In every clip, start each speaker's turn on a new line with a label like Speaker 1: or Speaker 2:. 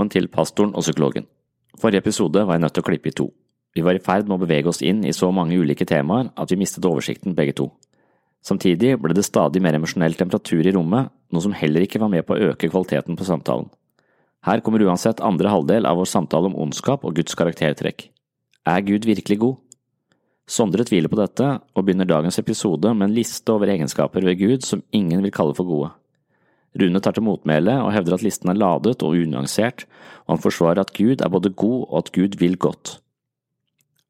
Speaker 1: Velkommen til Pastoren og psykologen. Forrige episode var jeg nødt til å klippe i to. Vi var i ferd med å bevege oss inn i så mange ulike temaer at vi mistet oversikten begge to. Samtidig ble det stadig mer emosjonell temperatur i rommet, noe som heller ikke var med på å øke kvaliteten på samtalen. Her kommer uansett andre halvdel av vår samtale om ondskap og Guds karaktertrekk. Er Gud virkelig god? Sondre tviler på dette, og begynner dagens episode med en liste over egenskaper ved Gud som ingen vil kalle for gode. Rune tar til motmæle og hevder at listen er ladet og unyansert, og han forsvarer at Gud er både god og at Gud vil godt.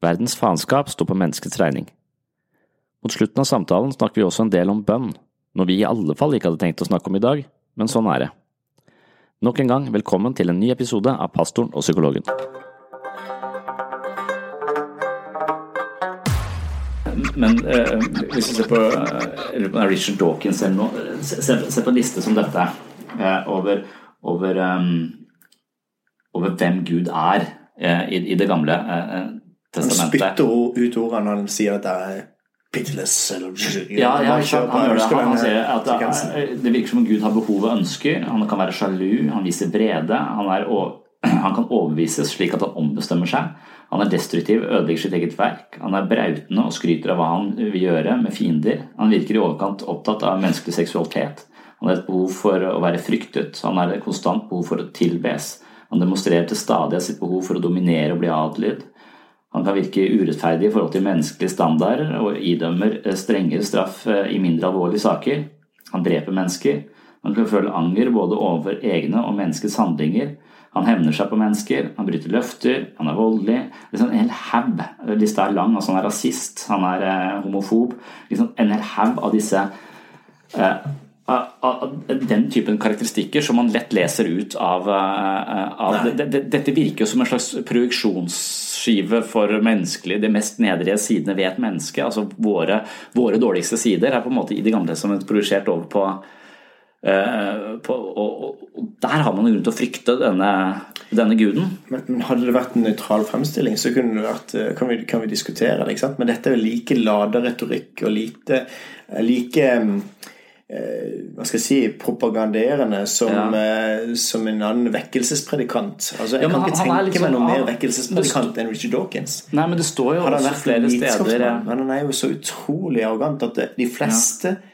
Speaker 1: Verdens faenskap står på menneskets regning. Mot slutten av samtalen snakker vi også en del om bønn, noe vi i alle fall ikke hadde tenkt å snakke om i dag, men sånn er det. Nok en gang velkommen til en ny episode av Pastoren og psykologen. Men eh, hvis du ser på, uh, Richard Dawkins eller noe, se, se, på en liste som dette eh, over, over, um, over, hvem Gud er i, i, det gamle testamentet.
Speaker 2: Han spytter ut ordene når han sier at det er pitiless eller
Speaker 1: Ja, ja han, gjør det. Han, han sier at det, det virker som om Gud har behov og ønsker. Han kan være sjalu, han viser brede. Han, er, han kan overbevises slik at han ombestemmer seg. Han er destruktiv, ødelegger sitt eget verk. Han er brautende og skryter av hva han vil gjøre med fiender. Han virker i overkant opptatt av menneskelig seksualitet. Han har et behov for å være fryktet. Han har et konstant behov for å tilbes. Han demonstrerer til stadighet sitt behov for å dominere og bli adlydd. Han kan virke urettferdig i forhold til menneskelige standarder og idømmer strengere straff i mindre alvorlige saker. Han dreper mennesker. Han kan føle anger både over egne og menneskets handlinger. Han hevner seg på mennesker, han bryter løfter, han er voldelig. Liksom en hel haug. Lista er lang. altså Han er rasist, han er eh, homofob. Liksom en hel haug av disse eh, av den typen karakteristikker som man lett leser ut av, eh, av det, det, Dette virker jo som en slags projeksjonsskive for menneskelig, de mest nedrige sidene ved et menneske. altså Våre, våre dårligste sider er på en måte i Det gamle testamentet projisert over på på, og, og, Der har man grunn til å frykte denne, denne guden.
Speaker 2: Men, Hadde det vært en nøytral fremstilling, så vært, eh, kan, vi, kan vi diskutere det. Men dette er jo like lada retorikk og lite, eh, like hva skal jeg si, propaganderende som, ja. som en annen vekkelsespredikant. Altså, Jeg ja, kan ikke tenke liksom, meg noe mer vekkelsespredikant enn Richard Dawkins.
Speaker 1: Nei, men det står jo også flere steder
Speaker 2: Men han er jo så utrolig arrogant at de fleste ja Eh,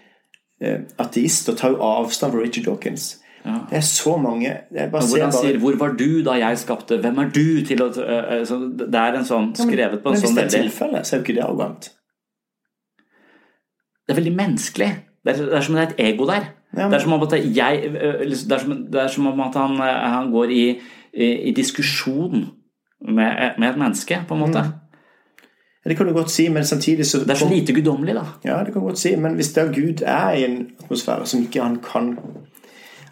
Speaker 2: ateister tar jo avstand fra Richard Dawkins. Ja. Det er så mange
Speaker 1: jeg bare Hvor han bare... sier 'Hvor var du da jeg skapte'? Hvem er du til å uh, Det er en sånn skrevet på en
Speaker 2: ja, men,
Speaker 1: sånn
Speaker 2: veldig Men hvis det er tilfellet, så er jo ikke det arrogant.
Speaker 1: Det er veldig menneskelig. Det er, det er som det er et ego der. Ja, men... det, er jeg, det, er som, det er som om at han, han går i, i, i diskusjon med, med, et menneske, på en måte. Mm.
Speaker 2: Det kan du godt si, men samtidig så
Speaker 1: Det er så lite guddommelig, da.
Speaker 2: Ja, det kan du godt si, men hvis der Gud er i en atmosfære som ikke han kan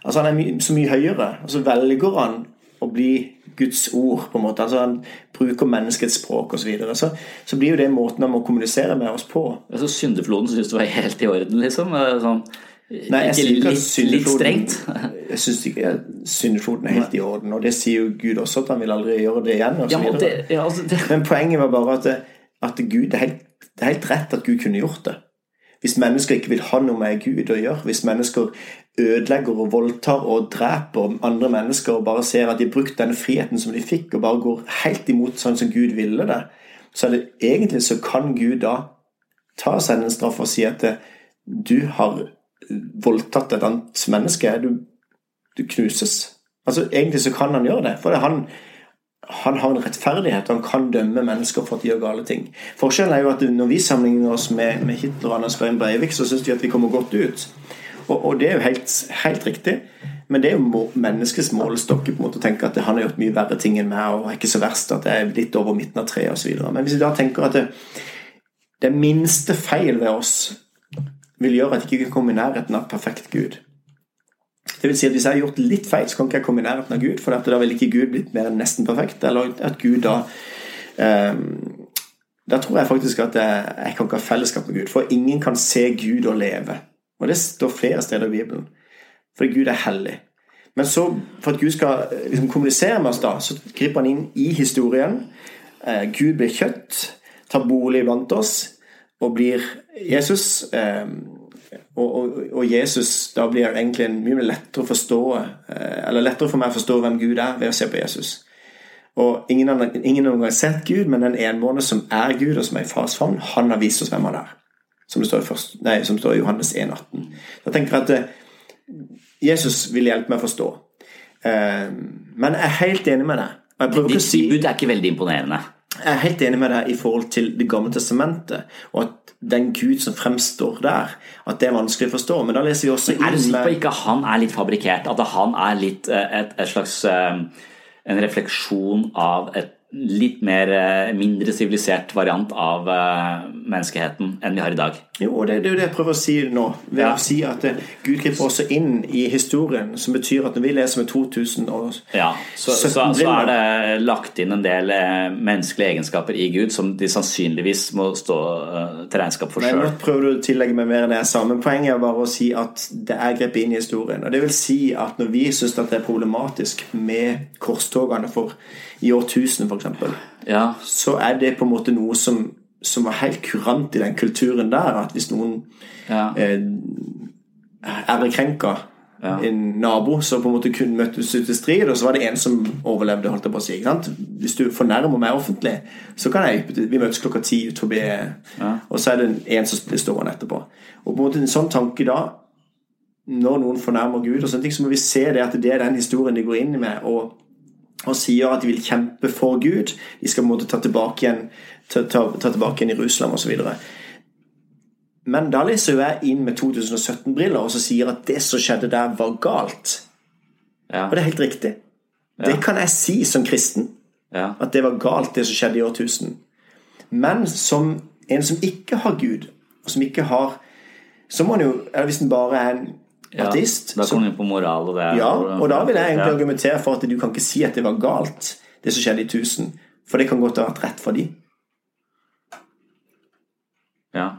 Speaker 2: Altså Han er my så mye høyere, og så velger han å bli Guds ord, på en måte. Altså Han bruker menneskets språk osv. Så, videre. så Så blir jo det måten han må kommunisere med oss på.
Speaker 1: Altså Syndefloden syns du var helt i orden, liksom? Sånn,
Speaker 2: Nei, jeg
Speaker 1: ikke litt, litt strengt?
Speaker 2: jeg syns ikke syndefloden er helt i orden, og det sier jo Gud også, at han vil aldri gjøre det igjen. Og så ja, det, ja, altså, det... Men poenget var bare at det, at Gud, det er, helt, det er helt rett at Gud kunne gjort det. Hvis mennesker ikke vil ha noe med Gud å gjøre, hvis mennesker ødelegger og voldtar og dreper andre mennesker og bare ser at de har brukt den friheten som de fikk, og bare går helt imot sånn som Gud ville det, så er det egentlig så kan Gud da ta seg en straff og si at du har voldtatt et annet menneske. Du, du knuses. Altså Egentlig så kan han gjøre det. For det er han, han har en rettferdighet, han kan dømme mennesker for at de gjør gale ting. Forskjellen er jo at når vi sammenligner oss med, med Hitler og Anders Behring Breivik, så syns de at vi kommer godt ut. Og, og det er jo helt, helt, riktig. Men det er jo menneskets målestokk å tenke at han har gjort mye verre ting enn meg, og er ikke så verst at det er litt over midten av treet osv. Men hvis vi da tenker at det, det minste feil ved oss vil gjøre at vi ikke kan komme i nærheten av perfekt Gud. Det vil si at Hvis jeg har gjort litt feil, så kan ikke jeg komme i nærheten av Gud. For da vil ikke Gud blitt mer enn nesten perfekt. Eller at Gud da um, Da tror jeg faktisk at jeg, jeg kan ikke ha fellesskap med Gud. For ingen kan se Gud og leve. Og det står flere steder i Bibelen. Fordi Gud er hellig. Men så, for at Gud skal liksom, kommunisere med oss, da, så griper han inn i historien. Eh, Gud blir kjøtt, tar bolig blant oss og blir Jesus. Eh, og, og, og, Jesus da blir egentlig mye lettere å forstå eh, Eller lettere for meg å forstå hvem Gud er, ved å se på Jesus. Og ingen har noen gang sett Gud, men den enbårne som er Gud, og som er i fars favn, han har vist oss hvem han er. Som det står i, først, nei, som står i Johannes 1,18. Da tenker jeg at eh, Jesus vil hjelpe meg å forstå. Eh, men jeg er helt enig med deg.
Speaker 1: Ditt si, bud er ikke veldig imponerende.
Speaker 2: Jeg er helt enig med deg i forhold til Det gamle testamentet, og at den Gud som fremstår der, at det er vanskelig å forstå. Men da leser vi også
Speaker 1: inn Er du sikker på ikke at han er litt fabrikkert? At han er litt eh, et, et slags en refleksjon av et litt mer, eh, mindre sivilisert variant av menneskeheten enn vi har i dag.
Speaker 2: Jo, det, det, er jo det jeg prøver å si nå. Ved ja. å si at uh, Gud griper også inn i historien, som betyr at når vi leser med 2000 og
Speaker 1: ja, så, så, så, er det lagt inn en del uh, menneskelige egenskaper i Gud som de sannsynligvis må stå til regnskap for sjøl.
Speaker 2: Nå prøver du å tillegge meg mer enn jeg sa, men poenget er bare å si at det er grepet inn i historien. Og det vil si at når vi syns det er problematisk med korstogene for i årtusen, f.eks.,
Speaker 1: ja.
Speaker 2: så er det på en måte noe som, som var helt kurant i den kulturen der. At hvis noen ja. eh, ærekrenka ja. en nabo, så på en måte kun møttes ut i strid, og så var det en som overlevde. holdt jeg på å si, Hvis du fornærmer meg offentlig, så kan jeg Vi møtes klokka ti ut forbi, ja. og så er det en som blir stående etterpå. Og på en måte en sånn tanke da når noen fornærmer Gud, og sånne ting, så må vi se det at det er den historien de går inn med. og og sier at de vil kjempe for Gud. De skal på en måte ta tilbake igjen, ta, ta, ta tilbake igjen Russland osv. Men da leser jeg inn med 2017-briller og så sier at det som skjedde der, var galt. Ja. Og det er helt riktig. Ja. Det kan jeg si som kristen. Ja. At det var galt, det som skjedde i årtusen. Men som en som ikke har Gud, og som ikke har Så må han jo Eller hvis han bare er en artist.
Speaker 1: Ja, da kommer han inn på moral og det.
Speaker 2: Ja, og da vil jeg egentlig argumentere for at du kan ikke si at det var galt, det som skjedde i 1000. For det kan godt ha vært rett for dem.
Speaker 1: Ja.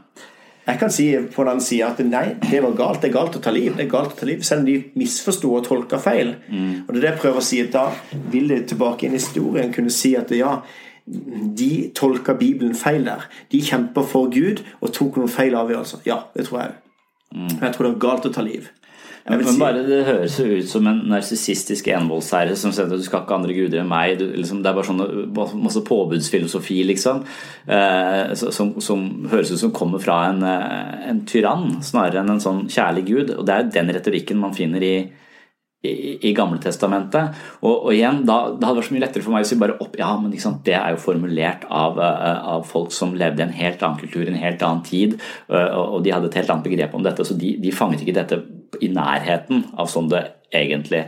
Speaker 2: Jeg kan si på den sida at nei, det var galt. Det er galt å ta liv. Det er galt å ta liv Selv om de misforsto og tolka feil.
Speaker 1: Mm.
Speaker 2: Og det er det jeg prøver å si. at Da vil det tilbake inn i historien kunne si at ja, de tolka Bibelen feil der. De kjemper for Gud og tok noen feil avgjørelser. Ja, det tror jeg. Mm. Jeg tror det var galt å ta liv.
Speaker 1: Men bare Det høres jo ut som en narsissistisk envoldsherre som sier at du skal ikke andre guder enn meg. Du, liksom, det er bare sånn masse påbudsfilosofi, liksom. Eh, som, som, høres ut som kommer fra en, eh, en, tyrann, snarere enn en sånn kjærlig gud. Og det er den retorikken man finner i, i, i Gamletestamentet. Og, og igjen, da, det hadde vært så mye lettere for meg å si bare opp Ja, men det er jo formulert av, uh, av, folk som levde i en helt annen kultur, i en helt annen tid, uh, og de hadde et helt annet begrep om dette, så de, de fanget ikke dette i nærheten av sånn det egentlig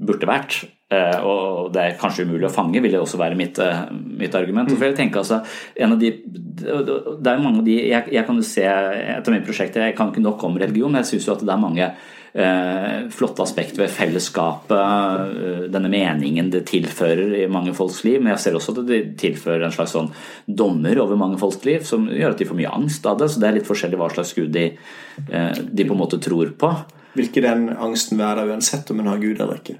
Speaker 1: burde vært. Eh, og det er kanskje umulig å fange, vil det også være mitt, eh, mitt argument. For jeg tenker altså, en av de, det er mange av de, jeg, jeg kan jo se etter mitt prosjekt, jeg kan ikke nok om religion, men jeg syns at det er mange flotte aspekt ved fellesskapet, eh, denne meningen det tilfører i mange folks liv. Men jeg ser også at det tilfører en slags sånn dommer over mange folks liv, som gjør at de får mye angst av det. Så det er litt forskjellig hva slags gud de, eh, de på en måte tror på.
Speaker 2: Vil ikke den angsten være uansett om en har Gud eller ikke?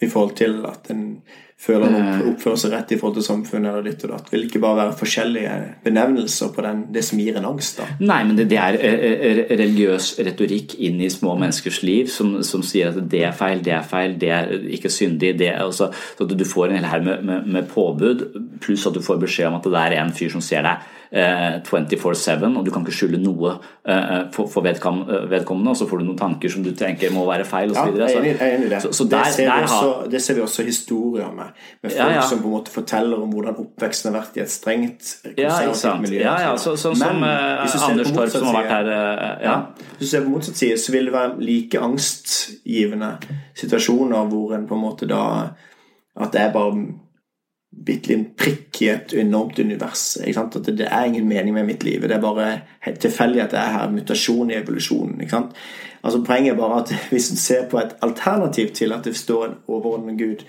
Speaker 2: I forhold til at en føler han eh. oppfører seg rett i forhold til samfunnet eller ditt og datt. Vil ikke bare være forskjellige benevnelser på den, det som gir en angst, da?
Speaker 1: Nei, men det, det er eh, eh, religiøs retorikk inn i små menneskers liv som, som, sier at det er feil, det er feil, det er ikke syndig. det er også, så Du får en hel her med, med, med påbud, pluss at du får beskjed om at det er en fyr som ser deg 24-7, eh, og du kan ikke skylde noe eh, for vedkommende, og så får du noen tanker som du tenker må være feil osv.
Speaker 2: Ja, jeg er enig i det. Så, så der, det, ser der også, det, ser vi også historier med. Med folk ja, ja. som på en måte forteller om hvordan oppveksten har vært i et strengt konservativt miljø.
Speaker 1: Ja, ja, så, så, som Anders Torp som har vært her ja.
Speaker 2: Hvis du ser på motsatt side, så vil det være like angstgivende situasjoner hvor en på en måte da At det er bare bitte liten prikk i et enormt univers. At det, er ingen mening med mitt liv. Det er bare helt tilfeldig at det er her mutasjon i evolusjonen. Altså Poenget er bare at hvis en ser på et alternativ til at det står en overordnet Gud,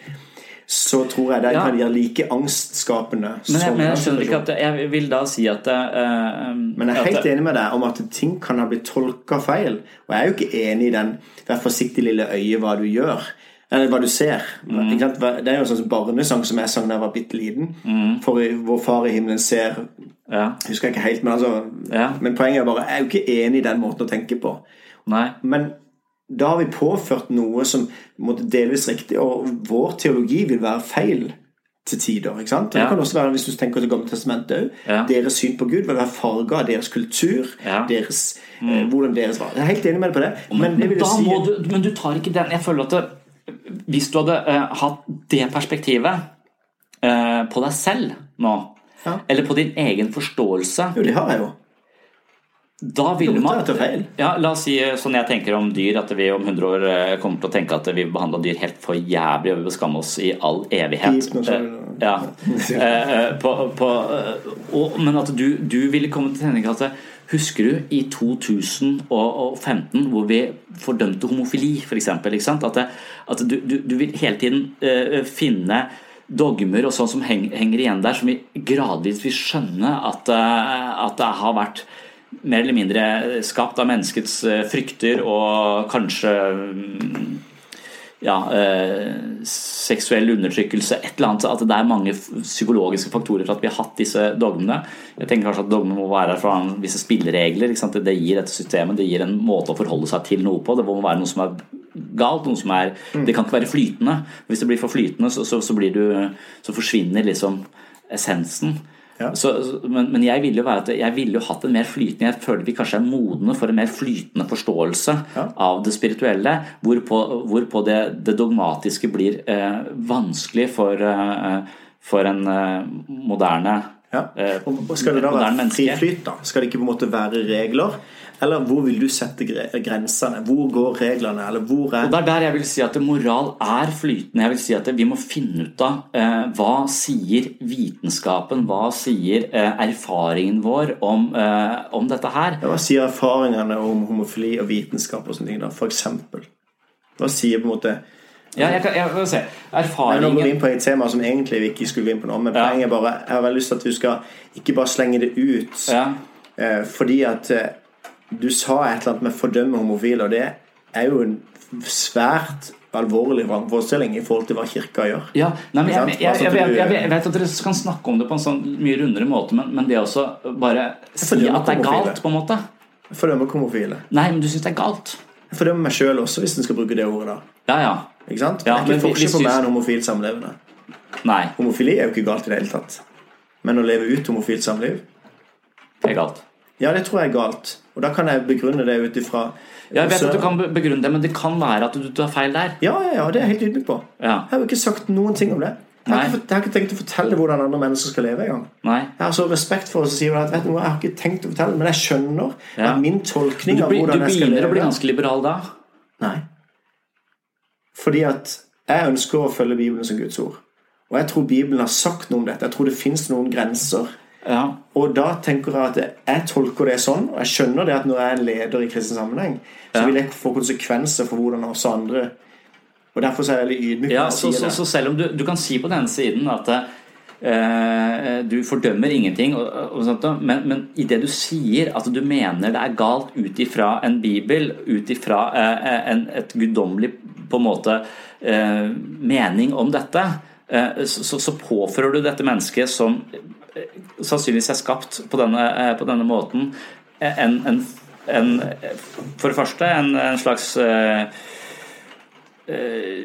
Speaker 2: så tror jeg det ja. kan gjøre like angstskapende.
Speaker 1: Men jeg, men jeg skjønner ikke at Jeg vil da si at uh,
Speaker 2: Men jeg er helt enig med deg om at ting kan ha blitt tolka feil. Og jeg er jo ikke enig i den 'vær forsiktig, lille øye, hva du gjør'. Eller hva du ser. Mm. Det er jo en sånn barnesang som jeg sang da jeg var bitte liten. Mm. For vår far i himmelen ser ja. Jeg husker ikke helt, men, altså, ja. men poenget er bare Jeg er jo ikke enig i den måten å tenke på.
Speaker 1: Nei.
Speaker 2: Men da har vi påført noe som måtte delvis riktig, og vår teologi vil være feil til tider. ikke sant? Ja. Det kan også være, Hvis du tenker til Gamle testamentet òg, deres syn på Gud vil være farga av deres kultur. Deres, mm. eh, hvordan deres var. Jeg er helt enig med deg på det.
Speaker 1: Men, men, det si... du, men, du, tar ikke den Jeg føler at det, hvis du hadde eh, hatt det perspektivet eh, på deg selv nå, eller på din egen forståelse
Speaker 2: Jo, det har jeg jo.
Speaker 1: Da ville man ja, La oss si eh, sånn jeg tenker om dyr, at vi om 100 år eh, kommer til å tenke at vi behandla dyr helt for jævlig og vi skamme oss i all evighet. Eh, ja. på, på, og, men at du, du, ville komme til tenke at Husker du i 2015 hvor vi fordømte homofili, f.eks.? At, at du, du, du, vil hele tiden finne dogmer og sånn som henger igjen der, som vi gradvis vil skjønne at, at det har vært mer eller mindre skapt av menneskets eh, frykter og kanskje mm, ja, eh, seksuell undertrykkelse, et eller annet. At det er mange psykologiske faktorer for at vi har hatt disse dogmene. Jeg tenker kanskje at dogmene må være fra visse spilleregler. Det gir dette systemet, det gir en måte å forholde seg til noe på. Det må være noe som er galt. noe som er, mm. Det kan ikke være flytende. Hvis det blir for flytende, så, så, så, du, så forsvinner liksom essensen. Ja. Så, men, men, jeg ville jo være at jeg ville jo hatt en mer flytende Jeg føler vi kanskje er modne for en mer flytende forståelse ja. av det spirituelle, hvorpå, hvorpå det, det, dogmatiske blir eh, vanskelig for, eh, for en eh, moderne
Speaker 2: ja. Eh, og skal det da være fri flyt, da? Skal det ikke på en måte være regler? Eller hvor vil du sette grensene? Hvor går reglene? Eller hvor
Speaker 1: er Og Det er der jeg vil si at moral er flytende. Jeg vil si at Vi må finne ut av eh, hva sier vitenskapen, hva sier eh, erfaringen vår om, eh, om dette her?
Speaker 2: hva sier erfaringene om homofili og vitenskap og sånne ting, da? Eksempel? Hva sier på en måte
Speaker 1: ja, jeg kan, jeg kan se. Erfaringen
Speaker 2: Nå går vi inn på et tema som egentlig vi ikke skulle gå inn på nå, men ja. poenget er bare Jeg har veldig lyst til at du skal ikke bare slenge det ut ja. eh, fordi at eh, du sa et eller annet med 'fordømme homofile', og det er jo en svært alvorlig vrangforestilling i forhold til hva kirka gjør.
Speaker 1: Ja, nei, men jeg, jeg, jeg, jeg, vet at dere kan snakke om det på en sånn mye rundere måte, men, men det også bare si at det er galt, på en måte
Speaker 2: fordømmer homofile.
Speaker 1: Nei, men du syns det er galt?
Speaker 2: Jeg fordømmer meg sjøl også, hvis en skal bruke det ordet.
Speaker 1: da Ja, ja.
Speaker 2: Ikke sant? Ja, det er ikke forskjell på meg og homofil samlevende.
Speaker 1: Nei.
Speaker 2: Homofili er jo ikke galt i det hele tatt. Men å leve ut homofilt samliv
Speaker 1: Det er galt.
Speaker 2: Ja, det tror jeg er galt. Og da kan jeg begrunne det ut ifra
Speaker 1: ja, jeg vet at du kan begrunne det, men det kan være at du tar feil der.
Speaker 2: Ja, ja, ja det er jeg helt ydmyk på. Ja. Jeg har jo ikke sagt noen ting om det. Jeg har, ikke, jeg har, ikke, tenkt å fortelle hvordan andre mennesker skal leve engang. Jeg har så respekt for oss og sier at vet du, jeg har ikke tenkt å fortelle, men jeg skjønner ja. min tolkning
Speaker 1: av
Speaker 2: hvordan
Speaker 1: jeg skal leve Du begynner å bli ganske liberal da?
Speaker 2: Nei. Fordi at jeg ønsker å følge Bibelen som Guds ord. Og jeg tror Bibelen har sagt noe om dette. Jeg tror det fins noen grenser
Speaker 1: ja.
Speaker 2: Og da tenker jeg at jeg tolker det sånn, og jeg skjønner det at når jeg er en leder i kristen sammenheng, så vil jeg få konsekvenser for hvordan også andre Og derfor er jeg veldig ydmyk.
Speaker 1: Ja, så, så, så, selv om du, du, kan si på den siden at eh, du fordømmer ingenting, og, og sånt, men, men i det du sier at du mener det er galt ut ifra en bibel, ut ifra eh, et guddommelig på en måte eh, mening om dette, eh, så, så påfører du dette mennesket som sannsynligvis er skapt på denne, eh, på denne måten, en, en, en, For det første en, slags uh, uh,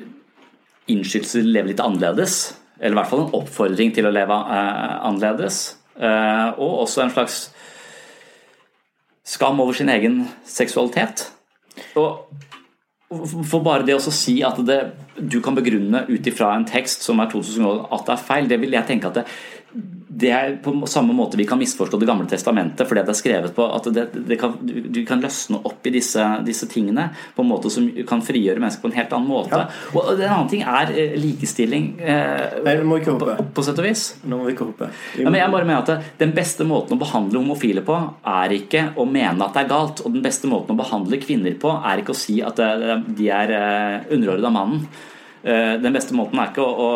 Speaker 1: innskytelse til å leve litt annerledes. Eller i hvert fall en oppfordring til å leve uh, annerledes. Og også en slags skam over sin egen seksualitet. Og for bare det å si at det, du kan begrunne ut ifra en tekst som er 2000 år at det er feil, det vil jeg tenke at det, det er på samme måte vi kan misforstå Det gamle testamentet fordi det er skrevet på at det, det kan, du, kan løsne opp i disse, disse, tingene på en måte som kan frigjøre mennesker på en helt annen måte. Ja. Og En annen ting er eh, likestilling
Speaker 2: eh, Nei, nå må vi ikke hoppe.
Speaker 1: På, på sett og vis.
Speaker 2: Nå må vi ikke hoppe.
Speaker 1: Ja, men jeg bare mener at Den beste måten å behandle homofile på er ikke å mene at det er galt. Og den beste måten å behandle kvinner på er ikke å si at eh, de er eh, underordnet av mannen. Den beste måten er ikke å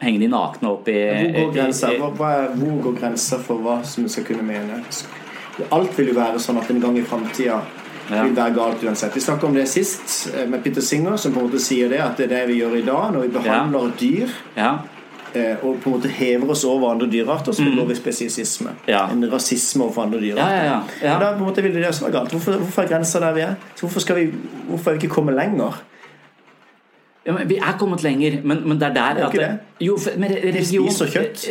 Speaker 1: henge de nakne opp i
Speaker 2: Hvor går grensa, hvor går grensa for hva som vi skal kunne mene? Alt vil jo være sånn at en gang i framtida ja. vil være galt uansett. Vi snakket om det sist eh, med Peter Singer, som på en måte sier det at det er det vi gjør i dag når vi behandler ja. dyr. Ja. Eh, og på en måte hever oss over andre dyrearter, så begår mm. vi spesiesisme. En rasisme overfor andre dyrearter. Og da på en måte vil det som er galt. Hvorfor, hvorfor er grensa der vi er? Så hvorfor, vi, hvorfor er vi ikke kommet lenger?
Speaker 1: Ja, vi er kommet lenger, men, men det er der
Speaker 2: at det,
Speaker 1: jo, religion,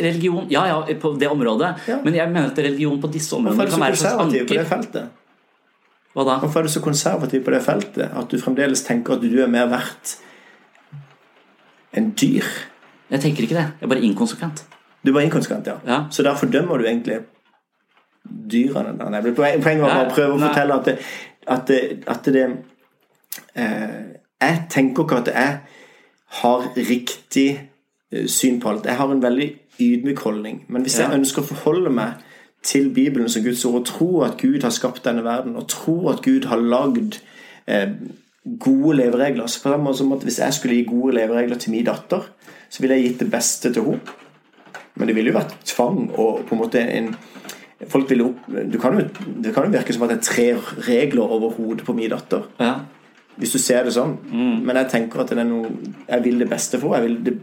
Speaker 1: religion Ja, ja, på det området. Ja. Men jeg mener at religion på disse områdene kan være
Speaker 2: et slags anker. På det feltet?
Speaker 1: Hva da?
Speaker 2: Hvorfor er du så konservativ på det feltet at du fremdeles tenker at du er mer verdt enn dyr?
Speaker 1: Jeg tenker ikke det. Jeg er bare inkonsekvent.
Speaker 2: Du er bare inkonsekvent, ja. ja. Så da fordømmer du egentlig dyrene? Poenget var å prøve å fortelle at det, at det, at det eh, jeg tenker ikke at jeg har riktig eh, syn på alt. Jeg har en veldig ydmyk holdning. Men hvis jeg ønsker å forholde meg til Bibelen som Guds ord, og tro at Gud har skapt denne verden, og tro at Gud har lagd eh, gode leveregler så på den måten som at Hvis jeg skulle gi gode leveregler til min datter, så ville jeg gitt det beste til henne. Men det ville jo vært tvang og på en måte en folk ville opp, du kan jo, det kan jo virke som at det er tre regler over hodet på min datter. Ja. Hvis du ser det sånn. Mm. Men jeg tenker at det er noe jeg vil det beste for. Jeg vil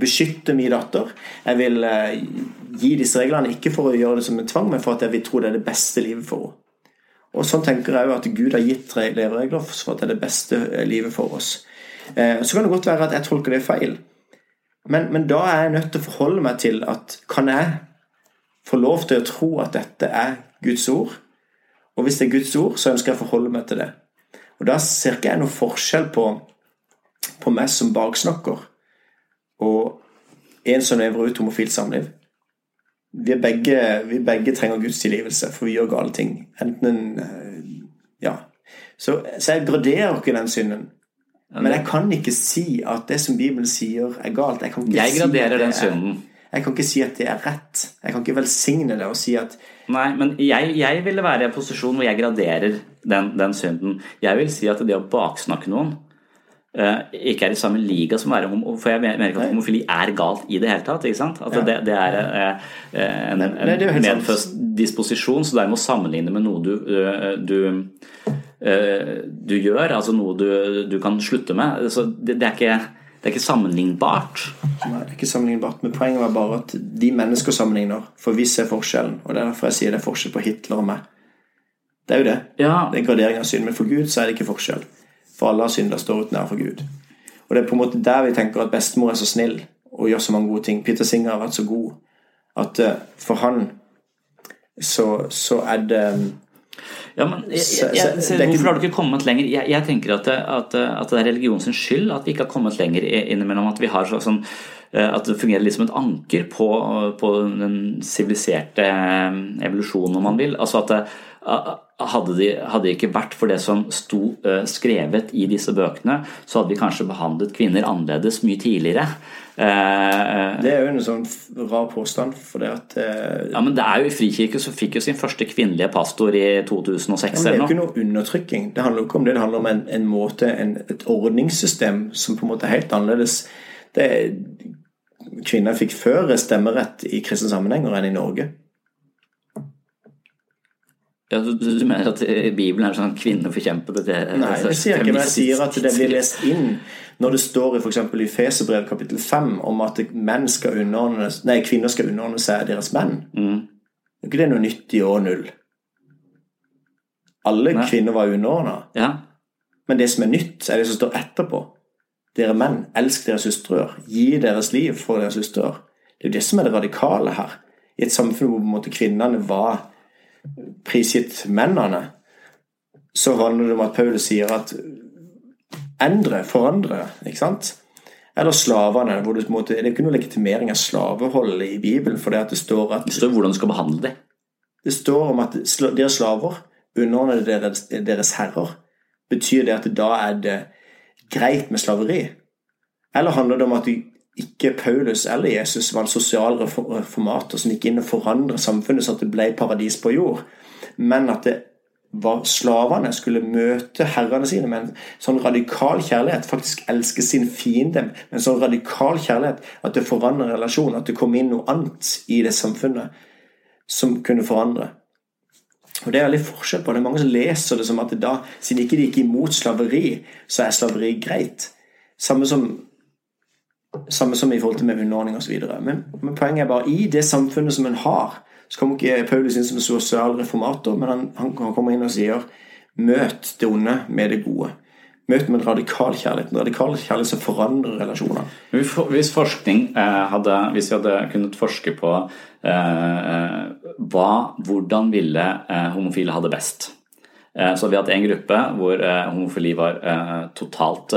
Speaker 2: beskytte min datter. Jeg vil eh, gi disse reglene ikke for å gjøre det som en tvang, men for at jeg vil tro det er det beste livet for henne. Og sånn tenker jeg jo at Gud har gitt leveregler for at det er det beste eh, livet for oss. Eh, så kan det godt være at jeg tolker det feil. Men, men da er jeg nødt til å forholde meg til at kan jeg få lov til å tro at dette er Guds ord? Og hvis det er Guds ord, så ønsker jeg å forholde meg til det. Og Da ser ikke jeg noe forskjell på, på meg som baksnakker og en som lever ut homofilt samliv. Vi, begge, vi begge trenger Guds tilgivelse, for vi gjør gale ting. Enten en eh, Ja. Så, så jeg graderer ikke den synden. Men jeg kan ikke si at det som Bibelen sier, er galt.
Speaker 1: Jeg, jeg graderer si den synden.
Speaker 2: Jeg kan ikke si at det er rett. Jeg kan ikke velsigne det og si at
Speaker 1: Nei, men jeg, jeg ville være i en posisjon hvor jeg graderer den, den synden. Jeg vil si at det å baksnakke noen uh, ikke er i samme liga som å være homo... For jeg mener ikke at homofili er galt i det hele tatt. ikke sant? At ja. det, det, er uh, en, en, en medfødt disposisjon, så det er med å sammenligne med noe du, uh, du, du gjør, altså noe du, du, kan slutte med. Så det, det er ikke det er ikke sammenlignbart.
Speaker 2: Nei, det er ikke sammenlignbart, men poenget var bare at de mennesker sammenligner, for vi ser forskjellen. Og det er derfor jeg sier det er forskjell på Hitler og meg. Det er jo det. Ja. Det er gradering av synd. Men for Gud så er det ikke forskjell. For alle har synder står uten ære for Gud. Og det er på en måte der vi tenker at bestemor er så snill og gjør så mange gode ting. Peter Singer har vært så god at uh, for han så, så er det
Speaker 1: ja, men jeg, jeg, jeg, Hvorfor har du ikke kommet lenger? Jeg, tenker at det, at, at det er religionens skyld at vi ikke har kommet lenger innimellom. At vi har sånn eh, at det fungerer litt som et anker på, på den siviliserte eh, evolusjonen, om man vil. Altså at det, hadde det de ikke vært for det som sto uh, skrevet i disse bøkene, så hadde vi kanskje behandlet kvinner annerledes mye tidligere.
Speaker 2: Uh, det er jo en sånn rar påstand. For det at
Speaker 1: Ja, men det er jo i Frikirke som fikk jo sin første kvinnelige pastor i 2006
Speaker 2: ja, Det er jo ikke noe undertrykking. Det handler jo ikke om det. Det handler om en, en måte, en, et ordningssystem som på en måte er helt annerledes. Det, kvinner fikk før stemmerett i kristne sammenhenger enn i Norge.
Speaker 1: Ja, du, du, mener at Bibelen er sånn kvinneforkjempede
Speaker 2: Nei, jeg sier ikke men jeg sier at det blir lest inn når det står i f.eks. i Feserbrev kapittel 5 om at skal nei, kvinner skal underordne seg deres menn. Mm. Er ikke det noe nyttig år null? Alle nei. kvinner var underordna. Ja. Men det som er nytt, er det som står etterpå. Dere menn, elsk deres søstre. Gi deres liv for deres søstre. Det er jo det som er det radikale her. I et samfunn hvor på en måte kvinnene var prisgitt mennene, så handler det om at Paulus sier at endre, forandre, ikke sant? Eller slavene. hvor Det, måte, det er ikke noe legitimering av slaveholdet i Bibelen. for Det at det står at...
Speaker 1: Det står hvordan du skal behandle dem.
Speaker 2: Det står om at dere slaver underordner deres, deres herrer. Betyr det at da er det greit med slaveri? Eller handler det om at ikke Paulus eller Jesus var en sosial reformator som gikk inn og forandret samfunnet så at det ble paradis på jord, men at det var slavene skulle møte herrene sine med en sånn radikal kjærlighet, faktisk elske sin fiende med en sånn radikal kjærlighet at det forandrer relasjonen, at det kom inn noe annet i det samfunnet som kunne forandre. Og Det er veldig forskjell på det. mange som leser det som at da, siden ikke de gikk imot slaveri, så er slaveri greit. Samme som, samme som i forhold til med underordning osv. Men, men poenget er bare i det samfunnet som en har, så kommer ikke Paulus inn som sosial reformator, men han, han, kommer inn og sier møt det onde med det gode. Møt med en radikal kjærlighet. En radikal kjærlighet som forandrer relasjoner.
Speaker 1: Hvis forskning eh, hadde, hvis vi hadde kunnet forske på eh, hva, hvordan ville eh, homofile ha det best eh, Så vi hatt en gruppe hvor eh, homofili var eh, totalt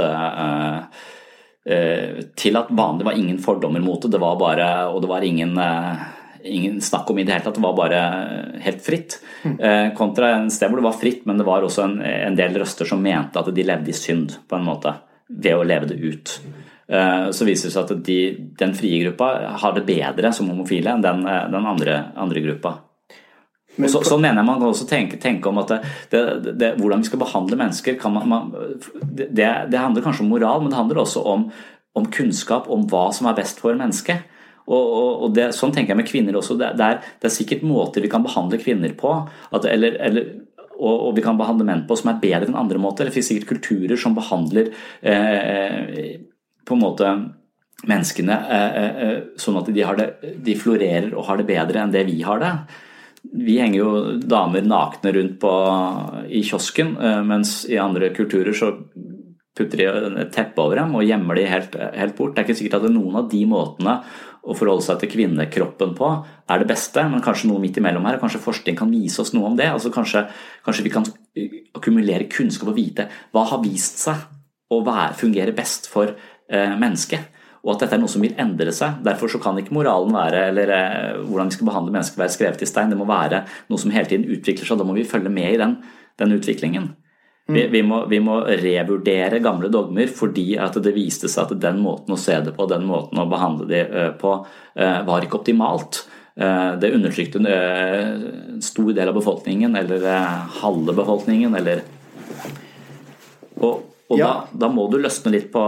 Speaker 1: til at vanlig var ingen fordommer mot det. Det var bare, og det var ingen ingen snakk om i det hele tatt. Det var bare helt fritt. Mm. kontra en sted hvor det var fritt, men det var også en, en, del røster som mente at de levde i synd, på en måte, ved å leve det ut. Eh, så viser det seg at de, den frie gruppa har det bedre som homofile enn den, eh, den andre, andre, gruppa. Men, så, så, mener jeg man kan også tenke, tenke om at det, det, det, hvordan vi skal behandle mennesker man, man, det, handler kanskje om moral, men det handler også om, om kunnskap om hva som er best for mennesket. Og, og, og det, Sånn tenker jeg med kvinner også. Det, det, er, det, er, sikkert måter vi kan behandle kvinner på, at, eller, eller, og, og, vi kan behandle menn på som er bedre enn andre måter. Det finnes sikkert kulturer som behandler eh, på en måte menneskene eh, eh, eh sånn at de, det, de, florerer og har det bedre enn det vi har det. Vi henger jo damer nakne rundt på, i kiosken, eh, mens i andre kulturer så putter de et teppe over dem og gjemmer de helt, helt bort. Det er ikke sikkert at noen av de måtene å forholde seg til kvinnekroppen på er det beste, men kanskje noe midt imellom her. Kanskje forskning kan vise oss noe om det. Altså kanskje, kanskje, vi kan akkumulere kunnskap og vite hva har vist seg å være, fungere best for eh, mennesket. Og at dette er noe som vil endre seg. Derfor så kan ikke moralen være, eller eh, hvordan vi skal behandle mennesker være skrevet i stein. Det må være noe som hele tiden utvikler seg. og Da må vi følge med i den, den utviklingen. Vi, mm. vi, må, vi, må, revurdere gamle dogmer fordi at det viste seg at den måten å se det på, den måten å behandle det eh, på, eh, var ikke optimalt. Det undertrykte en stor del av befolkningen, eller halve befolkningen, eller Og, og ja. da, da, må du løsne litt på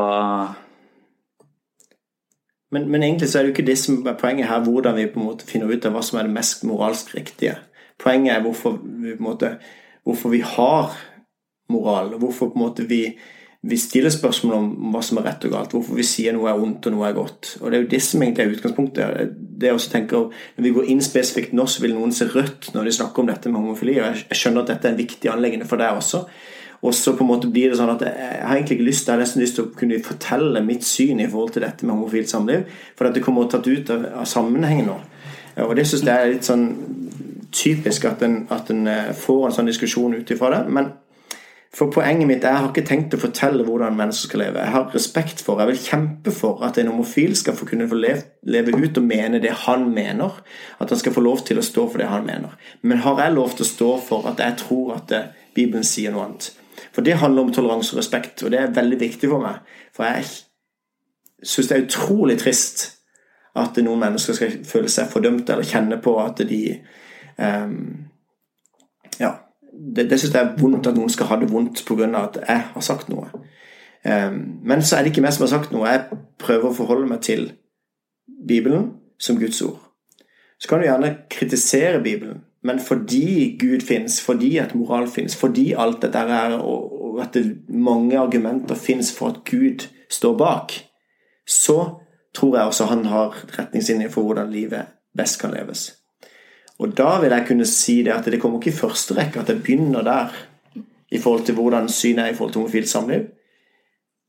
Speaker 2: men, men, egentlig så er det jo ikke det som er poenget her, hvordan vi på en måte finner ut av hva som er det mest moralsk riktige. Poenget er hvorfor vi, på en måte, hvorfor vi har moral. Hvorfor på en måte vi, vi stiller spørsmål om hva som er rett og galt. Hvorfor vi sier noe er ondt og noe er godt. Og Det er jo det som egentlig er utgangspunktet. Det jeg også tenker, Når vi går inn spesifikt nå, så vil noen se rødt når de snakker om dette med homofili. og Jeg skjønner at dette er en viktig anleggende for deg også. Og så på en måte blir det sånn at Jeg har egentlig ikke lyst, jeg har nesten lyst til å kunne fortelle mitt syn i forhold til dette med homofilt samliv. For at det kommer tatt ut av, av sammenhengen nå. Og det syns jeg er litt sånn typisk at en, at en eh, får en sånn diskusjon ut ifra det. Men for poenget mitt er jeg har ikke tenkt å fortelle hvordan mennesker skal leve. Jeg har respekt for, jeg vil kjempe for at en homofil skal få kunne få leve, leve, ut og mene det han mener. At han skal få lov til å stå for det han mener. Men har jeg lov til å stå for at jeg tror at det, Bibelen sier noe annet? For det handler om toleranse og respekt, og det er veldig viktig for meg. For jeg syns det er utrolig trist at noen mennesker skal føle seg fordømte eller kjenne på at de um, ja, det, det syns jeg er vondt at noen skal ha det vondt pga. at jeg har sagt noe. Um, men så er det ikke meg som har sagt noe. Jeg prøver å forholde meg til Bibelen som Guds ord. Så kan du gjerne kritisere Bibelen, men fordi Gud fins, fordi at moral fins, fordi alt dette er, og at det mange argumenter fins for at Gud står bak, så tror jeg også han har retningslinjer for hvordan livet best kan leves. Og da vil jeg kunne si det at det kommer ikke i første rekke at det begynner der i forhold til hvordan synet er i forhold til homofilt samliv.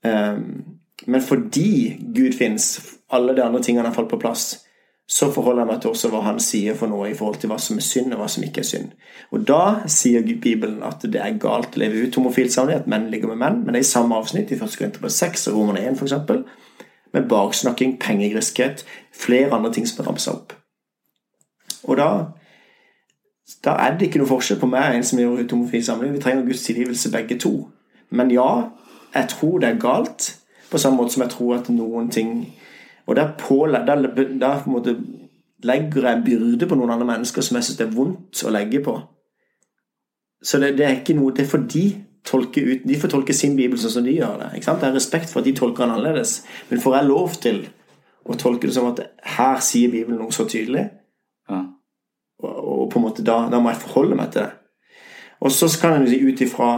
Speaker 2: Um, men fordi Gud fins, alle de andre tingene har falt på plass, så forholder jeg meg til også hva han sier for noe i forhold til hva som er synd, og hva som ikke er synd. Og da sier Bibelen at det er galt å leve ut homofilt samliv, at menn ligger med menn, men det er i samme avsnitt, i 1. Korinterbrev 6 og Romerne 1 f.eks. med baksnakking, pengegriskhet, flere andre ting som er ramsa opp. Og da, da er det ikke noe forskjell på meg og en som gjør ut homofil samliv. Vi trenger Guds tilgivelse begge to. Men ja, jeg tror det er galt, på samme måte som jeg tror at noen ting Og der, på, der, der på måte legger jeg en byrde på noen andre mennesker som jeg syns det er vondt å legge på. Så det, det, er ikke noe Det er tolker ut, de får tolke sin bibel sånn som de gjør det. Ikke sant? Jeg har respekt for at de tolker den annerledes. Men får jeg lov til å tolke det som at her sier Bibelen noe så tydelig, ja. og, og, på en måte da, da, må jeg forholde meg til det. Og så kan en si ut ifra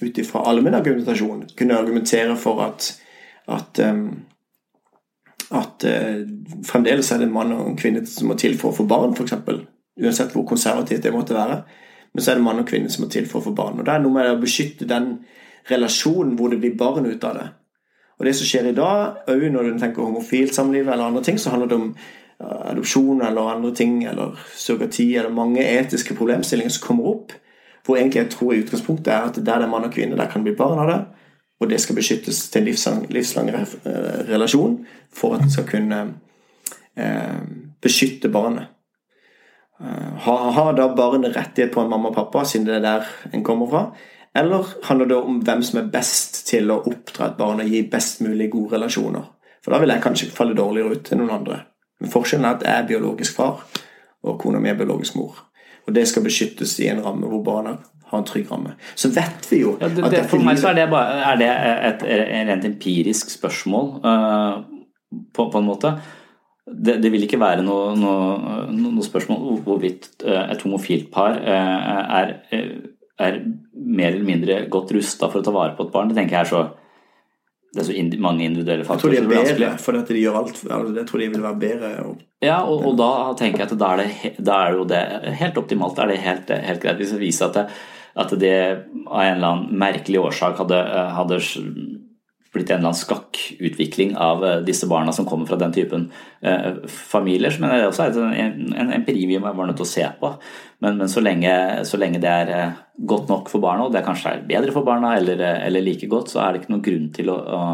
Speaker 2: ut ifra allmennargumentasjon kunne argumentere for at at, um, at eh, fremdeles er det mann og kvinne som må til for å få barn, f.eks. Uansett hvor konservativt det måtte være. Men så er det mann og kvinne som må til for å få barn. Og det er noe med å beskytte den relasjonen hvor det blir barn ut av det. Og det som skjer i dag, òg når du tenker homofilt samliv eller andre ting, så handler det om adopsjon eller andre ting, eller surrogati, eller mange etiske problemstillinger som kommer opp. Hvor egentlig jeg tror i utgangspunktet er at der det er mann og kvinne, der kan det bli barn av det. Og det skal beskyttes til livslang, livslang relasjon for at en skal kunne eh, beskytte barnet. Eh, har, har da barnet rettighet på en mamma og pappa, siden det er der en kommer fra? Eller handler det om hvem som er best til å oppdra et barn og gi best mulig gode relasjoner? For da vil jeg kanskje falle dårligere ut enn noen andre. Men forskjellen er at jeg er biologisk far, og kona mi er biologisk mor. Og det skal beskyttes i en ramme hvor barna har en trygg ramme. Så vet vi jo
Speaker 1: ja, det, det, For meg så er det, bare, er det et, et, rent empirisk spørsmål, uh, på, på, en måte. Det, det, vil ikke være noe, noe, noe spørsmål hvorvidt uh, et homofilt par uh, er, er, mer eller mindre godt rusta for å ta vare på et barn. Det tenker jeg er så det er så mange individuelle faktorer.
Speaker 2: Jeg tror de er bedre, for at de gjør alt. Altså, jeg tror de vil være bedre.
Speaker 1: Ja, og, og, da tenker jeg at da er det, da er det jo det helt optimalt. Da er det helt, helt greit. Hvis det viser at det, at det av en eller annen merkelig årsak hadde, hadde blitt en eller annen skakkutvikling av eh, disse barna som kommer fra den typen eh, familier. Men det er også en, en empiri vi var nødt til å se på. Men, men så, lenge, så, lenge, det er eh, godt nok for barna, og det kanskje er bedre for barna eller, eller like godt, så er det ikke noen grunn til å, å,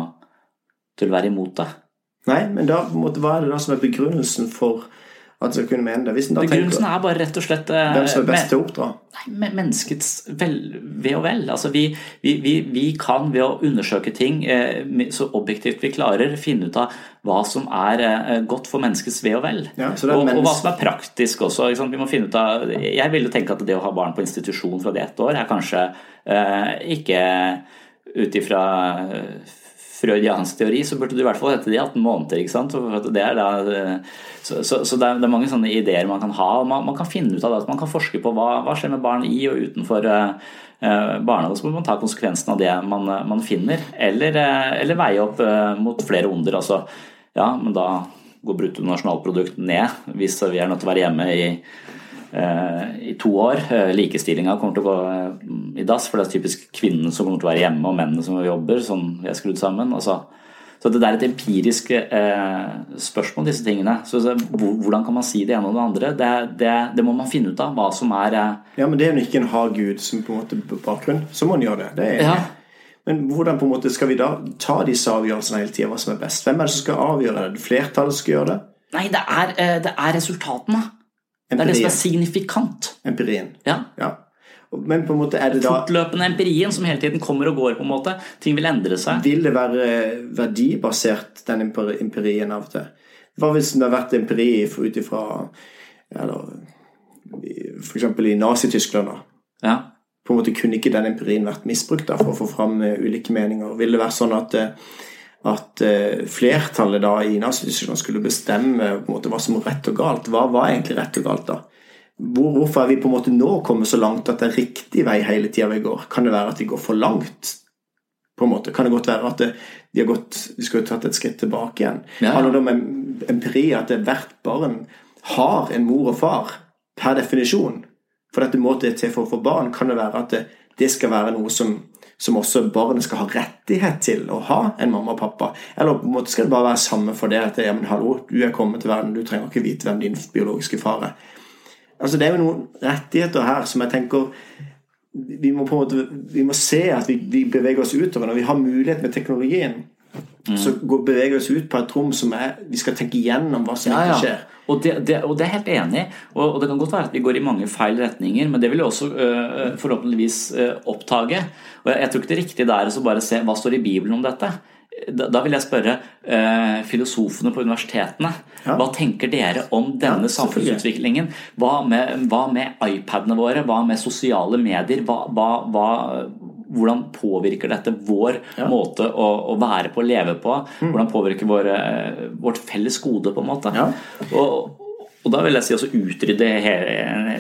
Speaker 1: til å være imot det.
Speaker 2: Nei, men da, hva er det da som er begrunnelsen for at skal kunne mene det. Hvis
Speaker 1: Begrunnelsen er bare rett og slett
Speaker 2: eh, Hvem som er best til å oppdra?
Speaker 1: Nei, menneskets vel, ve og vel. Altså, vi, vi, vi, vi, kan ved å undersøke ting eh, så objektivt vi klarer, finne ut av hva som er eh, godt for menneskets ve og vel. Ja, og, menneske... og, hva som er praktisk også. Vi må finne ut av, jeg vil jo tenke at det å ha barn på institusjon fra det ett år er kanskje eh, ikke ut ifra freudiansk teori, så burde det i hvert fall hete det i 18 måneder. ikke sant? Da, så, så, så det, er, det, er, mange sånne ideer man kan ha. og Man, man kan finne ut av det, at man kan forske på hva, hva skjer med barn i og utenfor uh, barnehage. Så må man ta konsekvensen av det man, man finner, eller, uh, eller, veie opp uh, mot flere onder. altså ja, men da går bruttonasjonalprodukt ned hvis vi er nødt til å være hjemme i Eh, i to år. Eh, likestillinga kommer til å gå eh, i dass, for det er typisk kvinnene som kommer til å være hjemme, og mennene som jobber. Sånn vi er skrudd sammen. Altså, så det er et empirisk eh, spørsmål, disse tingene. Så, så, Hvordan kan man si det ene og det andre? Det, det, det må man finne ut av. Hva som er eh...
Speaker 2: Ja, men det er jo ikke en har Gud som på en måte bakgrunn. Så må man gjøre det. det er, ja. Men hvordan på en måte skal vi da ta disse avgjørelsene hele tida? Hva som er best? Hvem er det som skal avgjøre det? Flertallet skal gjøre det?
Speaker 1: Nei, det er, det er resultatene. Det er det som er signifikant.
Speaker 2: Empirien.
Speaker 1: Ja.
Speaker 2: ja. Men på en måte er det da
Speaker 1: Fortløpende empirien som hele tiden kommer og går. på en måte Ting vil endre seg.
Speaker 2: Vil det være verdibasert, den empirien av og til? Hva hvis det har vært empiri ut ifra F.eks. i Nazi-Tyskland?
Speaker 1: Ja.
Speaker 2: På en måte Kunne ikke den empirien vært misbrukt da, for å få fram eh, ulike meninger? Vil det være sånn at eh, at eh, flertallet da i Nazi-Tyskland skulle bestemme på en måte hva som var rett og galt. Hva var egentlig rett og galt da? Hvor, hvorfor er vi på en måte nå kommet så langt at det er riktig vei hele tida vi går? Kan det være at de går for langt? på en måte? Kan det godt være at det, de har gått, de skulle tatt et skritt tilbake igjen? Ja. Handler det om empiri at hvert barn har en mor og far per definisjon? For dette må det til for å få barn. Kan det være at det, det skal være noe som som også barnet skal ha rettighet til å ha en mamma og pappa? Eller på en måte skal det bare være samme for det at ja, men hallo, du er kommet til verden, du trenger ikke vite hvem din biologiske far er. Altså Det er jo noen rettigheter her som jeg tenker vi må på en måte vi må se at vi, vi beveger oss utover. Når vi har mulighet med teknologien, Mm. Så beveger vi oss ut på et rom som er Vi skal tenke igjennom hva som ja, ja. skjer.
Speaker 1: Og det, det, og det, er helt enig og, og, det kan godt være at vi går i mange feil retninger, men det vil vi også øh, forhåpentligvis øh, oppdage. Og jeg, jeg, tror ikke det riktige er å bare se hva står i Bibelen om dette. Da, da vil jeg spørre øh, filosofene på universitetene. Ja. Hva tenker dere om denne ja, samfunnsutviklingen? Hva med, hva med, iPadene våre? Hva med sosiale medier? Hva, hva, hvordan påvirker dette vår ja. måte å, å, være på, leve på? Mm. Hvordan påvirker vår, vårt felles gode, på en måte? Ja. Og, og, da vil jeg si også utrydde en,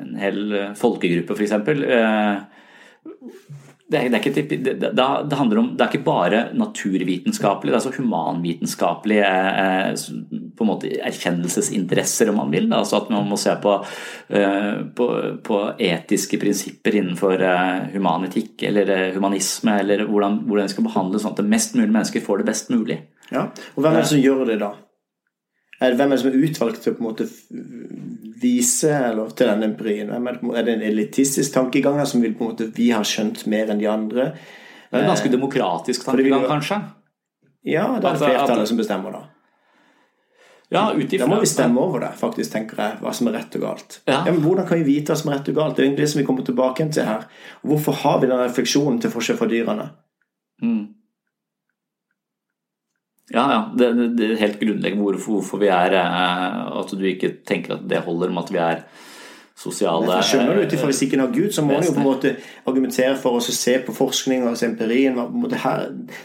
Speaker 1: en hel folkegruppe, f.eks. Det er, det, er ikke, det, det, handler om, det er ikke bare naturvitenskapelig, det er så humanvitenskapelig eh, på en måte erkjennelsesinteresser, om man vil. Altså at man må se på, eh, på, på etiske prinsipper innenfor eh, humanetikk eller humanisme, eller hvordan, hvordan det skal behandles sånn at det mest mulig mennesker får det best mulig.
Speaker 2: Ja, og Hvem er det som gjør det, da? Er det, Hvem er det som er utvalgt til å på en måte vise eller til denne empirien? Er det en elitistisk tankegang som vil på en måte vi har skjønt mer enn de andre?
Speaker 1: Det er en ganske demokratisk tankegang, kanskje?
Speaker 2: Ja, det er det flertallet som bestemmer, da.
Speaker 1: Ja, Da
Speaker 2: må vi stemme over det, faktisk, tenker jeg, hva som er rett og galt. Ja. Ja, men Hvordan kan vi vite hva som er rett og galt? Det er egentlig det som vi kommer tilbake til her. Hvorfor har vi den refleksjonen til forskjell fra dyrene? Mm.
Speaker 1: Ja, ja. Det, det, det, er helt grunnleggende hvorfor, hvorfor vi er eh, At du ikke tenker at det holder med at vi er sosiale
Speaker 2: Jeg skjønner du, Hvis ikke har Gud, så må en jo på en måte argumentere for oss å se på forskning og empirien. Her,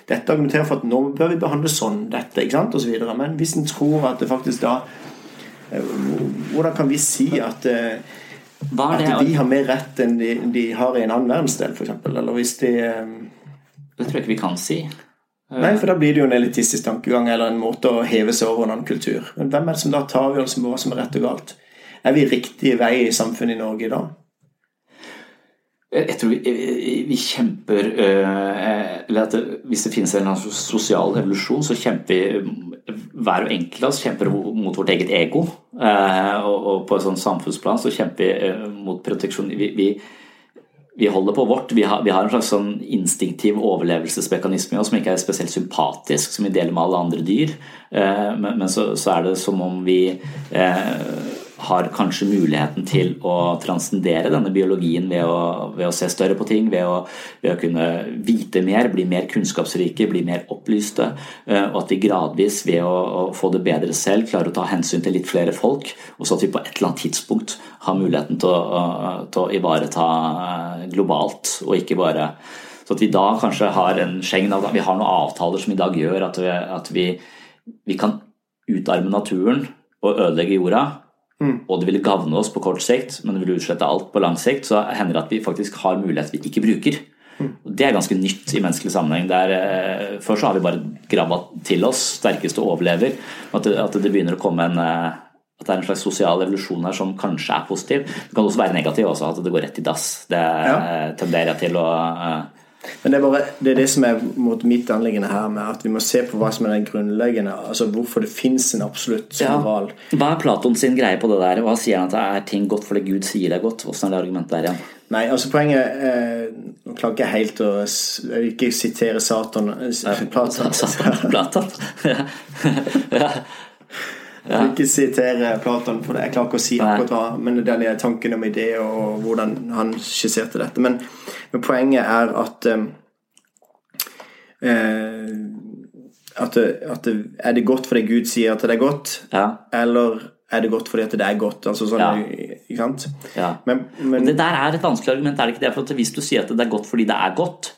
Speaker 2: dette argumenterer for at nå bør vi behandle sånn dette, ikke sant, osv. Men hvis en tror at det faktisk da eh, Hvordan kan vi si at, eh, at de har mer rett enn de, de har i en annen verdensdel, f.eks.? Eller hvis de
Speaker 1: Det tror jeg ikke vi kan si.
Speaker 2: Nei, for da blir det jo en elitistisk tankegang eller en måte å heve seg over en annen kultur. Men hvem er det som da tar avgjørelsen på hva som er rett og galt? Er vi riktig vei i samfunnet i Norge i dag?
Speaker 1: Jeg tror vi, vi kjemper øh, Eller at hvis det finnes en sosial evolusjon, så kjemper vi hver og enkelt av oss kjemper mot vårt eget ego. Øh, og, på et sånt samfunnsplan så kjemper vi mot proteksjon. Vi, vi, vi holder på vårt. Vi har, vi har en slags sånn instinktiv overlevelsesmekanisme i oss som ikke er spesielt sympatisk, som vi deler med alle andre dyr. Eh, men, men så, så, er det som om vi eh, har kanskje muligheten til å transcendere denne biologien ved å, ved å se større på ting, ved å, ved å, kunne vite mer, bli mer kunnskapsrike, bli mer opplyste. Eh, og at vi gradvis, ved å, å, få det bedre selv, klarer å ta hensyn til litt flere folk. Og så at vi på et eller annet tidspunkt har muligheten til å, til å ivareta eh, globalt, og ikke bare Så at vi da kanskje har en Schengen, vi har noen avtaler som i dag gjør at vi, at vi, vi kan utarme naturen og ødelegge jorda Mm. Og det vil gagne oss på kort sikt, men det vil utslette alt på lang sikt. Så hender det at vi faktisk har mulighet vi ikke bruker. Mm. Det er ganske nytt i menneskelig sammenheng. Der, eh, før så har vi bare grabba til oss sterkeste overlever. At det, at det begynner å komme en eh, at det er en slags sosial evolusjon her som kanskje er positiv. Det kan også være negativ, også, at det går rett i dass. Det ja. tenderer jeg til å
Speaker 2: men det er, bare, det er det som er mot mitt anliggende her, med at vi må se på hva som er den grunnleggende Altså hvorfor det fins en absolutt moral.
Speaker 1: Ja. Hva er Platon sin greie på det der? Hva sier han at det er ting godt fordi Gud sier det er godt? Hvordan er det argumentet der igjen?
Speaker 2: Nei, altså poenget eh, Nå klarer ikke helt å Jeg vil ikke sitere Satan
Speaker 1: eh, Platon. Satan, Platon.
Speaker 2: ja. Jeg vil ikke sitere Platon, for jeg klarer ikke å si akkurat hva Men den tanken om idé og hvordan han skisserte dette. Men, men poenget er at um, eh, at, at, Er det godt fordi Gud sier at det er godt, ja. eller er det godt fordi at det er godt? Altså sånn, ja. Ikke sant?
Speaker 1: Ja. Men, men, det der er et vanskelig argument, er det ikke det? For hvis du sier at det er godt fordi det er godt,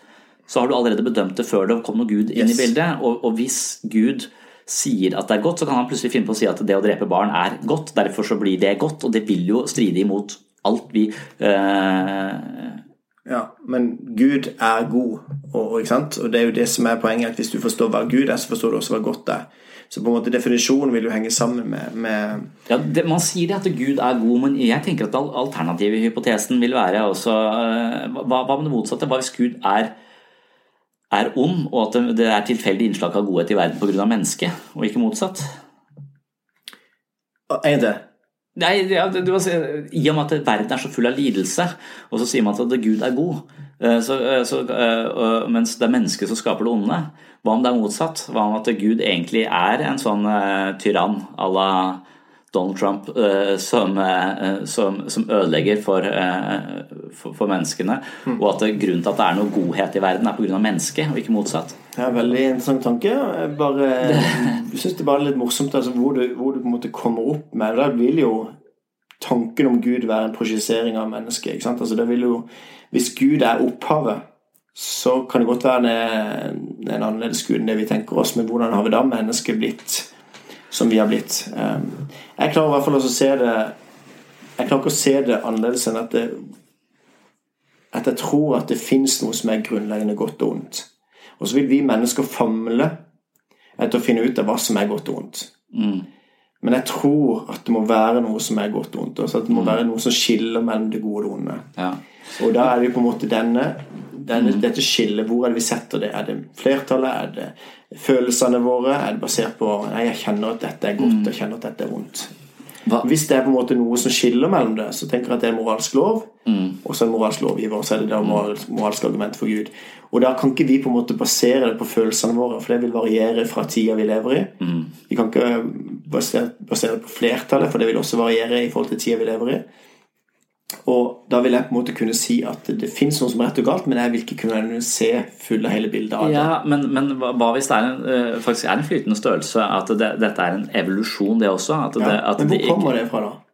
Speaker 1: så har du allerede bedømt det før det kom noe Gud inn yes. i bildet. Og, og hvis Gud sier at det er godt, så kan han plutselig finne på å si at det å drepe barn er godt. Derfor så blir det godt, og det vil jo stride imot alt vi uh...
Speaker 2: Ja, men Gud er god, og, og, og, det er jo det som er poenget. at Hvis du forstår hva Gud er, så forstår du også hva godt er. Så på en måte definisjonen vil jo henge sammen med, med
Speaker 1: ja, det, Man sier det at Gud er god, men jeg tenker at alternative hypotesen vil være også uh, hva, hva med det motsatte? Hva hvis Gud er er ond, og at det er tilfeldig innslag av godhet i verden pga. mennesket, og ikke motsatt.
Speaker 2: Er det?
Speaker 1: Nei, ja, du, I og med at verden er så full av lidelse, og så sier man at Gud er god, Så, så, mens det er mennesket som skaper det onde. Hva om det er motsatt? Hva om at Gud egentlig er en sånn tyrann à la Donald Trump uh, som, uh, som, som, ødelegger for, uh, for, for menneskene. Mm. Og at grunnen til at det er noe godhet i verden, er pga. mennesket, og ikke motsatt.
Speaker 2: Det er en veldig interessant tanke. Jeg bare syns det er bare litt morsomt altså, hvor, du, hvor, du, på en måte kommer opp med Da vil jo tanken om Gud være en projisering av mennesket. ikke sant? Altså, det vil jo, Hvis Gud er opphavet, så kan det godt være en, en annerledes Gud enn det vi tenker oss, men hvordan har vi da mennesket blitt som vi har blitt. Ehm, jeg klarer i hvert fall å se det Jeg klarer ikke å se det annerledes enn at, det, at jeg tror at det fins noe som er grunnleggende godt og ondt. Og så vil vi mennesker famle etter å finne ut av hva som er godt og ondt. Mm. Men jeg tror at det må være noe som er godt og vondt. Altså at det må mm. være noe som skiller mellom det gode og det onde. Ja. Og da er vi på en måte denne, denne, mm. dette skillet. Hvor er det vi setter det? Er det flertallet? Er det følelsene våre? Er det basert på Nei, jeg kjenner at dette er godt, mm. jeg kjenner at dette er vondt. Hva? Hvis det er på en måte noe som skiller mellom det, så tenker jeg at det er moralsk lov. Mm. Og så det moralsk lovgiver, og så er det da moralsk, moralsk argument for Gud. Og da kan ikke vi på en måte basere det på følelsene våre, for det vil variere fra tida vi lever i. Mm. Vi kan ikke basere, basere det på flertallet, for det vil også variere i forhold til tida vi lever i. Og da vil jeg på en måte kunne si at det finnes noe som er rett og galt, men jeg vil ikke kunne se fulle hele bildet av det.
Speaker 1: Ja, Men, men hva hvis det er en, eh, faktisk er en flytende størrelse? At det, dette er en evolusjon, det også? At
Speaker 2: det,
Speaker 1: ja,
Speaker 2: men hvor kommer det fra, da?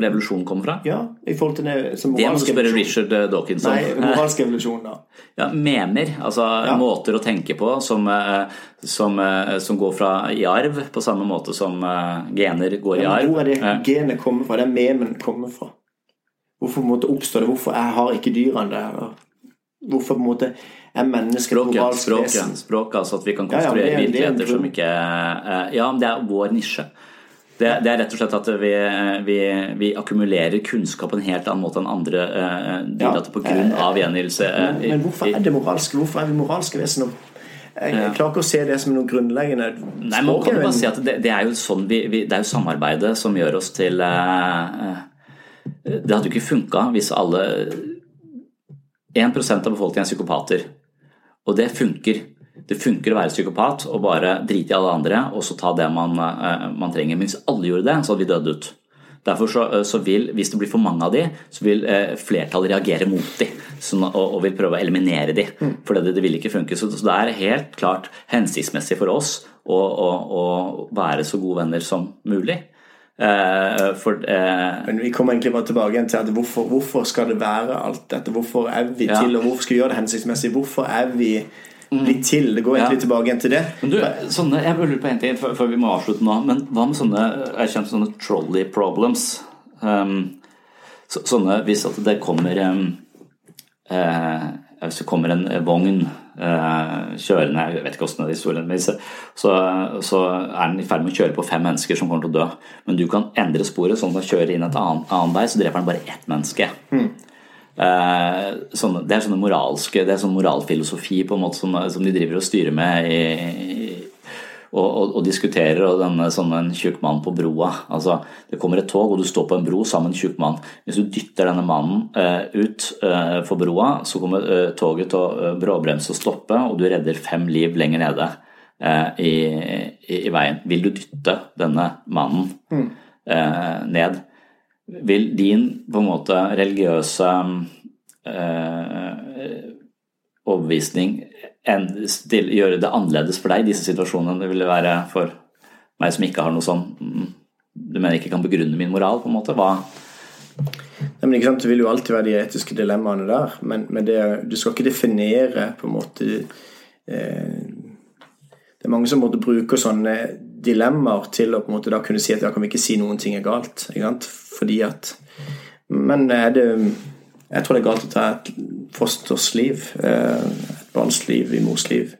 Speaker 1: Revolusjonen kommer fra?
Speaker 2: Ja, i forhold til det som
Speaker 1: Det må du spørre Richard eh, Dawkins
Speaker 2: om. Nei, moralsk evolusjon, da.
Speaker 1: Ja, Memer, altså ja. måter å tenke på som, eh, som, som, går fra i arv, på samme måte som gener går i arv.
Speaker 2: Hvor er det genet kommer fra? Det er memen kommer fra. Hvorfor måtte oppstå det? Hvorfor jeg har ikke dyrene det? Hvorfor på en måte er mennesket
Speaker 1: språk, moralsk språk, vesen? Språket, altså at vi kan konstruere ja, ja, virkeligheter som ikke Ja, men det er vår nisje. Det, det, er rett og slett at vi, vi, vi, akkumulerer kunnskap på en helt annen måte enn andre uh, dyr ja, på grunn av gjengivelse.
Speaker 2: Men, men, hvorfor er det moralske? Hvorfor er vi moralske vesener? Jeg, jeg klarer ikke å se det som noe grunnleggende
Speaker 1: Nei, man kan jo bare si at det, det er jo sånn vi, Det er jo samarbeidet som gjør oss til uh, det hadde jo ikke funka hvis alle 1% av befolkningen er psykopater. Og det funker. Det funker å være psykopat og bare drite i alle andre og så ta det man, eh, man trenger. Men hvis alle gjorde det, så hadde vi dødd ut. Derfor så, eh, så, vil, Hvis det blir for mange av de, så vil eh, flertallet reagere mot de sånn, og, og, vil prøve å eliminere de. Mm. For det, det, vil ikke funke. Så, så, det er helt klart hensiktsmessig for oss å, å, å være så gode venner som mulig.
Speaker 2: Uh, for, uh, Men vi kommer egentlig bare tilbake til at hvorfor, hvorfor, skal det være alt dette? Hvorfor er vi ja. til, og hvorfor skal vi gjøre det hensiktsmessig? Hvorfor er vi mm. blitt til? Det går egentlig ja. tilbake igjen til det.
Speaker 1: Men du, sånne, jeg lurer på en ting før vi må avslutte nå. Men hva med sånne jeg kjent sånne trolley problems? Um, så, sånne hvis at det kommer um, uh, Hvis det kommer en vogn Eh, kjørende Jeg vet ikke hvordan det er historien men så, så, er den i ferd med å kjøre på fem mennesker som kommer til å dø. Men du kan endre sporet sånn at den kjører inn et annen, annen vei, så dreper den bare ett menneske. Mm. Eh, sånne, det er sånne moralske Det er sånn moralfilosofi på en måte som, som de driver og styrer med i, og, og, og, diskuterer, og denne sånn en tjukk mann på broa. Altså, det kommer et tog, og du står på en bro sammen med en tjukk mann. Hvis du dytter denne mannen uh, ut uh, for broa, så kommer uh, toget til å bråbremse og stoppe, og du redder fem liv lenger nede i, i, i, veien. Vil du dytte denne mannen mm. ned? Vil din på en måte religiøse overbevisning gjøre det annerledes for deg, i disse situasjonene det ville være for meg som ikke har noe sånn mm, Du mener ikke kan begrunne min moral, på en måte? Hva
Speaker 2: Nei, men ikke sant, Det vil jo alltid være de etiske dilemmaene der, men, men det, du skal ikke definere på en måte eh, Det er mange som måtte bruke sånne dilemmaer til å på en måte da kunne si at ja, kan vi ikke si noen ting er galt. Ikke sant? Fordi at Men det Jeg tror det er galt å ta et fosters liv. et barns liv, i mors liv.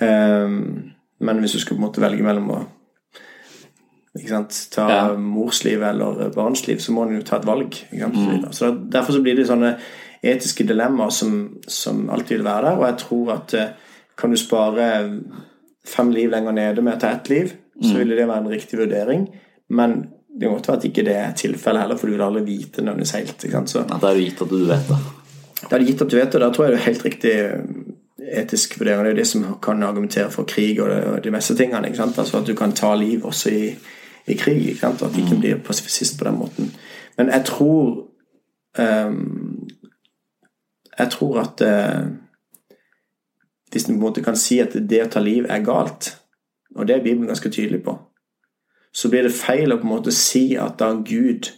Speaker 2: Um, men hvis du skal på en måte velge mellom å sant, ta ja. mors liv eller barns liv, så må du jo ta et valg. Mm. Så Derfor så blir det sånne etiske dilemmaer som, som, alltid vil være der. Og jeg tror at eh, kan du spare fem liv lenger nede med å ta ett liv, så mm. ville det være en riktig vurdering. Men det kan godt være at ikke det er tilfellet heller, for du vil aldri vite nødvendigvis helt. Ikke sant? Så.
Speaker 1: Ja, det er gitt at du vet det.
Speaker 2: Det er gitt at du vet det, da tror jeg det er helt riktig etisk vurdering. Det er jo det som kan argumentere for krig og, det, og de meste tingene. ikke sant? Altså At du kan ta liv også i, i krig. ikke sant? At du ikke mm. blir pasifist på den måten. Men jeg tror um, Jeg tror at uh, Hvis du på en måte kan si at det å ta liv er galt, og det er Bibelen ganske tydelig på, så blir det feil å på en måte si at da Gud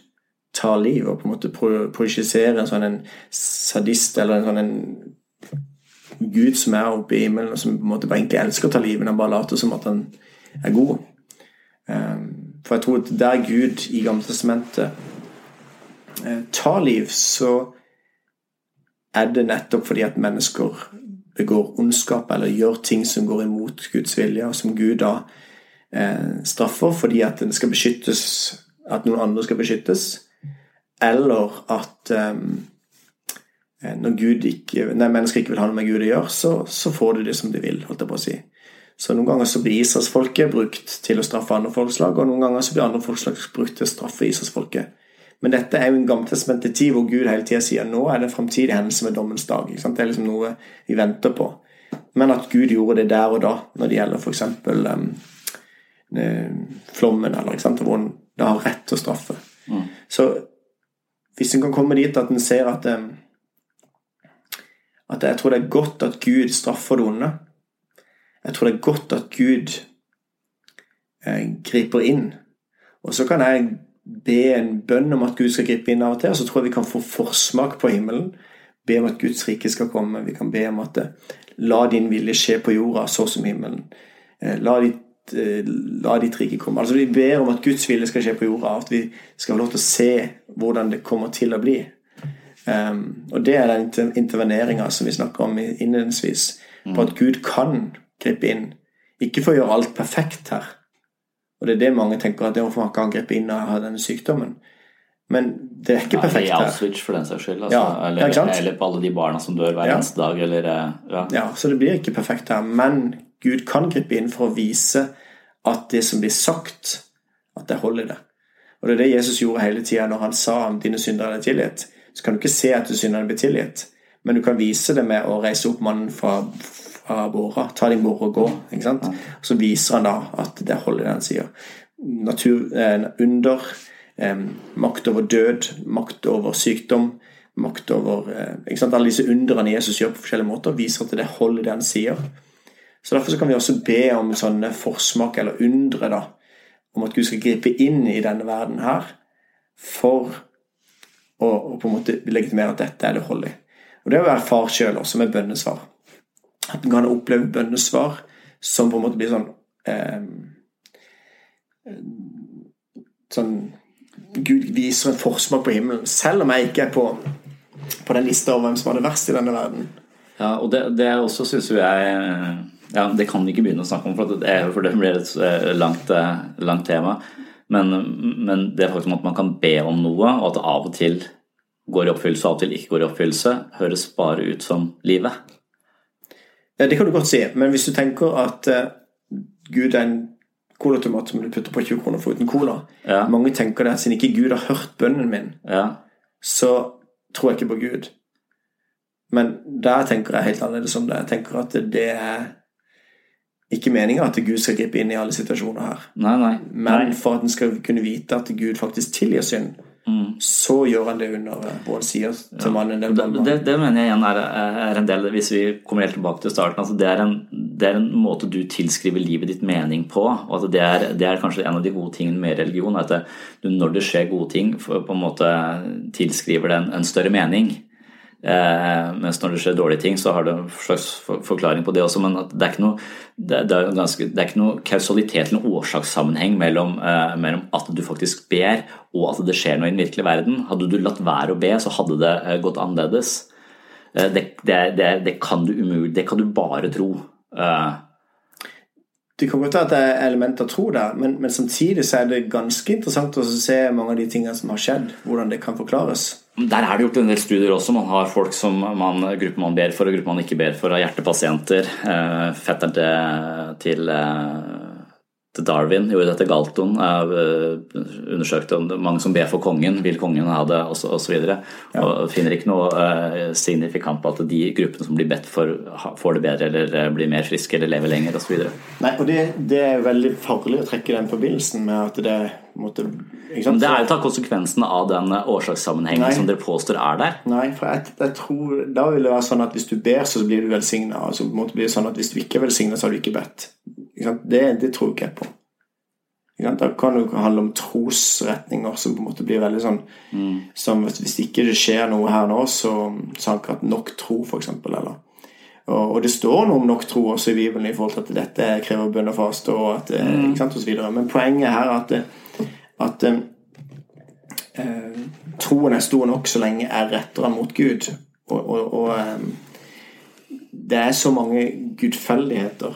Speaker 2: tar liv, og på en måte projisere en sånn en sadist eller en sånn en Gud som er oppe i himmelen, og som på en måte bare egentlig elsker å ta livet, han bare later som at han er god. Ehm, for jeg tror at der Gud i Gammeltestamentet Testamentet tar liv, så er det nettopp fordi at mennesker begår ondskap eller gjør ting som går imot Guds vilje, og som Gud da eh, straffer fordi at den skal beskyttes, at noen andre skal beskyttes, eller at um, Eh, når Gud ikke, nei, mennesker ikke vil ha noe med Gud å gjøre, så, så, får de det som de vil. holdt jeg på å si. Så Noen ganger så blir Israelsfolket brukt til å straffe andre folkeslag, og noen ganger så blir andre folkeslag brukt til å straffe Israelsfolket. Men dette er jo en gammeltestamentet tid hvor Gud hele tida sier nå er det en framtidig hendelse med dommens dag. Det er liksom noe vi venter på. Men at Gud gjorde det der og da, når det gjelder f.eks. Um, eh, flommen, eller ikke sant, hvor en da har rett til å straffe. Mm. Så hvis en kan komme dit at en ser at um, at jeg tror det er godt at Gud straffer det onde. Jeg tror det er godt at Gud eh, griper inn. Og så kan jeg be en bønn om at Gud skal gripe inn av og til, og så tror jeg vi kan få forsmak på himmelen. Be om at Guds rike skal komme. Vi kan be om at eh, la din vilje skje på jorda så som himmelen. Eh, la ditt, eh, la ditt rike komme. Altså Vi ber om at Guds vilje skal skje på jorda, at vi skal få lov til å se hvordan det kommer til å bli. Um, og det er den interveneringa som vi snakker om innledningsvis, på at Gud kan gripe inn. Ikke for å gjøre alt perfekt her. Og det er det mange tenker, at det hvorfor man kan gripe inn og ha denne sykdommen. Men det er ikke perfekt.
Speaker 1: Ja, I Auschwitz for den saks skyld. Altså. Ja, eller, eller, på alle de barna som dør hver ja. eneste dag. Eller, eh,
Speaker 2: ja. ja, så det blir ikke perfekt her. Men Gud kan gripe inn for å vise at det som blir sagt, at det holder det. Og det er det Jesus gjorde hele tida når han sa om dine synder er tilgitt så kan du ikke se at du synder blir tilgitt. Men du kan vise det med å reise opp mannen fra, fra båra. Ta det i morgen og gå. ikke sant? Så viser han da at det holder det han sier. Natur, eh, under, eh, makt over død, makt over sykdom, makt over eh, ikke sant? Alle disse underne Jesus gjør på forskjellige måter, viser at det holder det han sier. Så Derfor så kan vi også be om sånne forsmak eller undre da, om at Gud skal gripe inn i denne verden her for å, å på en måte legitimere at dette er det hold i. Og Det å være far sjøl også med bønnesvar. At en kan oppleve bønnesvar som på en måte blir sånn eh, Sånn Gud viser en forsmak på himmelen, selv om jeg ikke er på, på den lista over hvem som har det verst i denne verden.
Speaker 1: Ja, og det, det også syns jo jeg ja, Det kan vi ikke begynne å snakke om, for det, for det blir et eh, langt, eh, langt tema. Men, men, det faktum at man kan be om noe, og at det av og til går i oppfyllelse og av og til ikke går i oppfyllelse, høres bare ut som livet.
Speaker 2: Ja, Det kan du godt si, men hvis du tenker at uh, Gud er en colatomat som du putter på 20 kroner for uten cola ja. Mange tenker det at siden ikke Gud har hørt bønnen min, ja. så tror jeg ikke på Gud. Men der tenker jeg helt annerledes om det. Jeg tenker at det er ikke meninga at Gud skal gripe inn i alle situasjoner her.
Speaker 1: Nei, nei.
Speaker 2: Men for at en skal kunne vite at Gud faktisk tilgir synd, mm. så gjør han det under vår sier til ja. mannen
Speaker 1: det, det, det, mener jeg igjen er, er, en del Hvis vi kommer helt tilbake til starten altså det, er en, det, er en, måte du tilskriver livet ditt mening på. og at det er, det er kanskje en av de gode tingene med religion. at du, Når det skjer gode ting, på en måte tilskriver det en, en større mening. Eh, mens når det skjer dårlige ting, så har det en slags forklaring på det også. Men det er ikke noe, det er ganske, det er ikke noe kausalitet eller årsakssammenheng mellom, eh, mellom, at du faktisk ber og at det skjer noe i den virkelige verden. Hadde du latt være å be, så hadde det eh, gått annerledes. Eh, det, det, det, kan du umulig, det kan du bare tro. Eh,
Speaker 2: det kan godt være at det er elementer av tro der, men, men, samtidig så er det ganske interessant å se mange av de tingene som har skjedd, hvordan det kan forklares.
Speaker 1: Der er det gjort en del studier også. Man har folk som man, grupper man ber for, og grupper man ikke ber for, av hjertepasienter. Eh, fetteren til, eh, Darwin gjorde dette Galton, undersøkte om det mange som ber for kongen, vil kongen ha det, osv. Og, så videre, ja. og finner ikke noe uh, signifikant på at de gruppene som blir bedt for, får det bedre eller uh, blir mer friske eller lever lenger osv.
Speaker 2: Nei, og det, det, er veldig farlig å trekke den forbindelsen med at det måtte
Speaker 1: Men Det er jo å ta konsekvensen av den årsakssammenhengen Nei. som dere påstår er der.
Speaker 2: Nei, for jeg, jeg, tror da vil det være sånn at hvis du ber, så blir du velsigna. Altså, blir det sånn at hvis du ikke er velsigna, så har du ikke bedt. Det, det, tror ikke jeg på. Da kan det handle om trosretninger som på en måte blir veldig sånn mm. som Hvis ikke det skjer noe her nå, så, han ikke hatt nok tro, f.eks. Eller og, og, det står noe om nok tro også i Bibelen i forhold til at dette krever bønn og faste og at, eh, mm. ikke sant, og så videre. Men poenget her er at, at eh, troen er stor nok så lenge jeg retter den mot Gud. Og, og, og eh, det er så mange gudfeldigheter.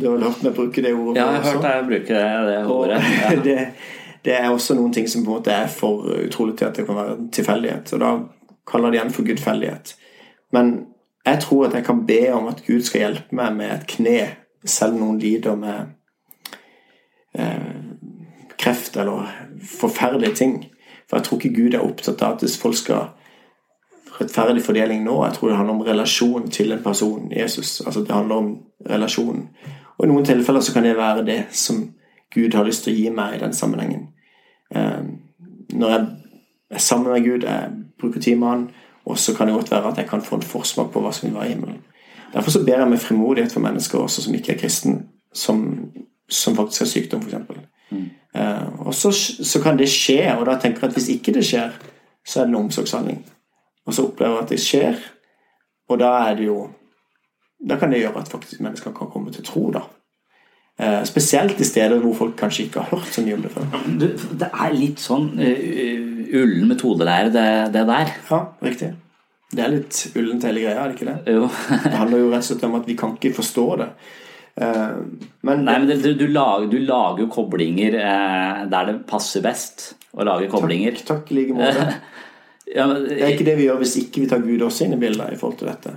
Speaker 2: Du har hørt meg bruke det ordet?
Speaker 1: Ja, jeg har hørt deg bruke det ordet.
Speaker 2: Ja. det, det, er også noen ting som på en måte er for utrolig til at det kan være en tilfeldighet. Og da kaller de igjen for gudfeldighet. Men jeg tror at jeg kan be om at Gud skal hjelpe meg med et kne, selv om noen lider med eh, kreft eller forferdelige ting. For jeg tror ikke Gud er opptatt av at folk skal rettferdig fordeling nå. Jeg tror det handler om relasjon til en person, Jesus. Altså Det handler om relasjonen. Og i noen tilfeller så kan det være det som Gud har lyst til å gi meg i den sammenhengen. Eh, når jeg er sammen med Gud, jeg bruker tid med Han, og så kan det godt være at jeg kan få en forsmak på hva som vil være i himmelen. Derfor så ber jeg med frimodighet for mennesker også som ikke er kristen, som, som faktisk har sykdom, f.eks. Mm. Eh, og så, så, kan det skje, og da tenker jeg at hvis ikke det skjer, så er det en omsorgshandling og så opplever at det skjer. Og da er det jo Da kan det gjøre at faktisk mennesker kan komme til tro, da. Eh, spesielt i steder hvor folk kanskje ikke har hørt så mye om det før.
Speaker 1: Du, det er litt sånn uh, ullen metodelære, det, det, der.
Speaker 2: Ja, riktig. Det er litt ullent hele greia, er det ikke det? Jo. det handler jo rett og slett om at vi kan ikke forstå det. Uh,
Speaker 1: men, Nei, men det, du, lager, du, lager, koblinger uh, der det passer best å lage koblinger.
Speaker 2: Takk, takk like måte. Ja, men, det er ikke det vi gjør hvis ikke vi tar Gud også inn i bildet i forhold til dette.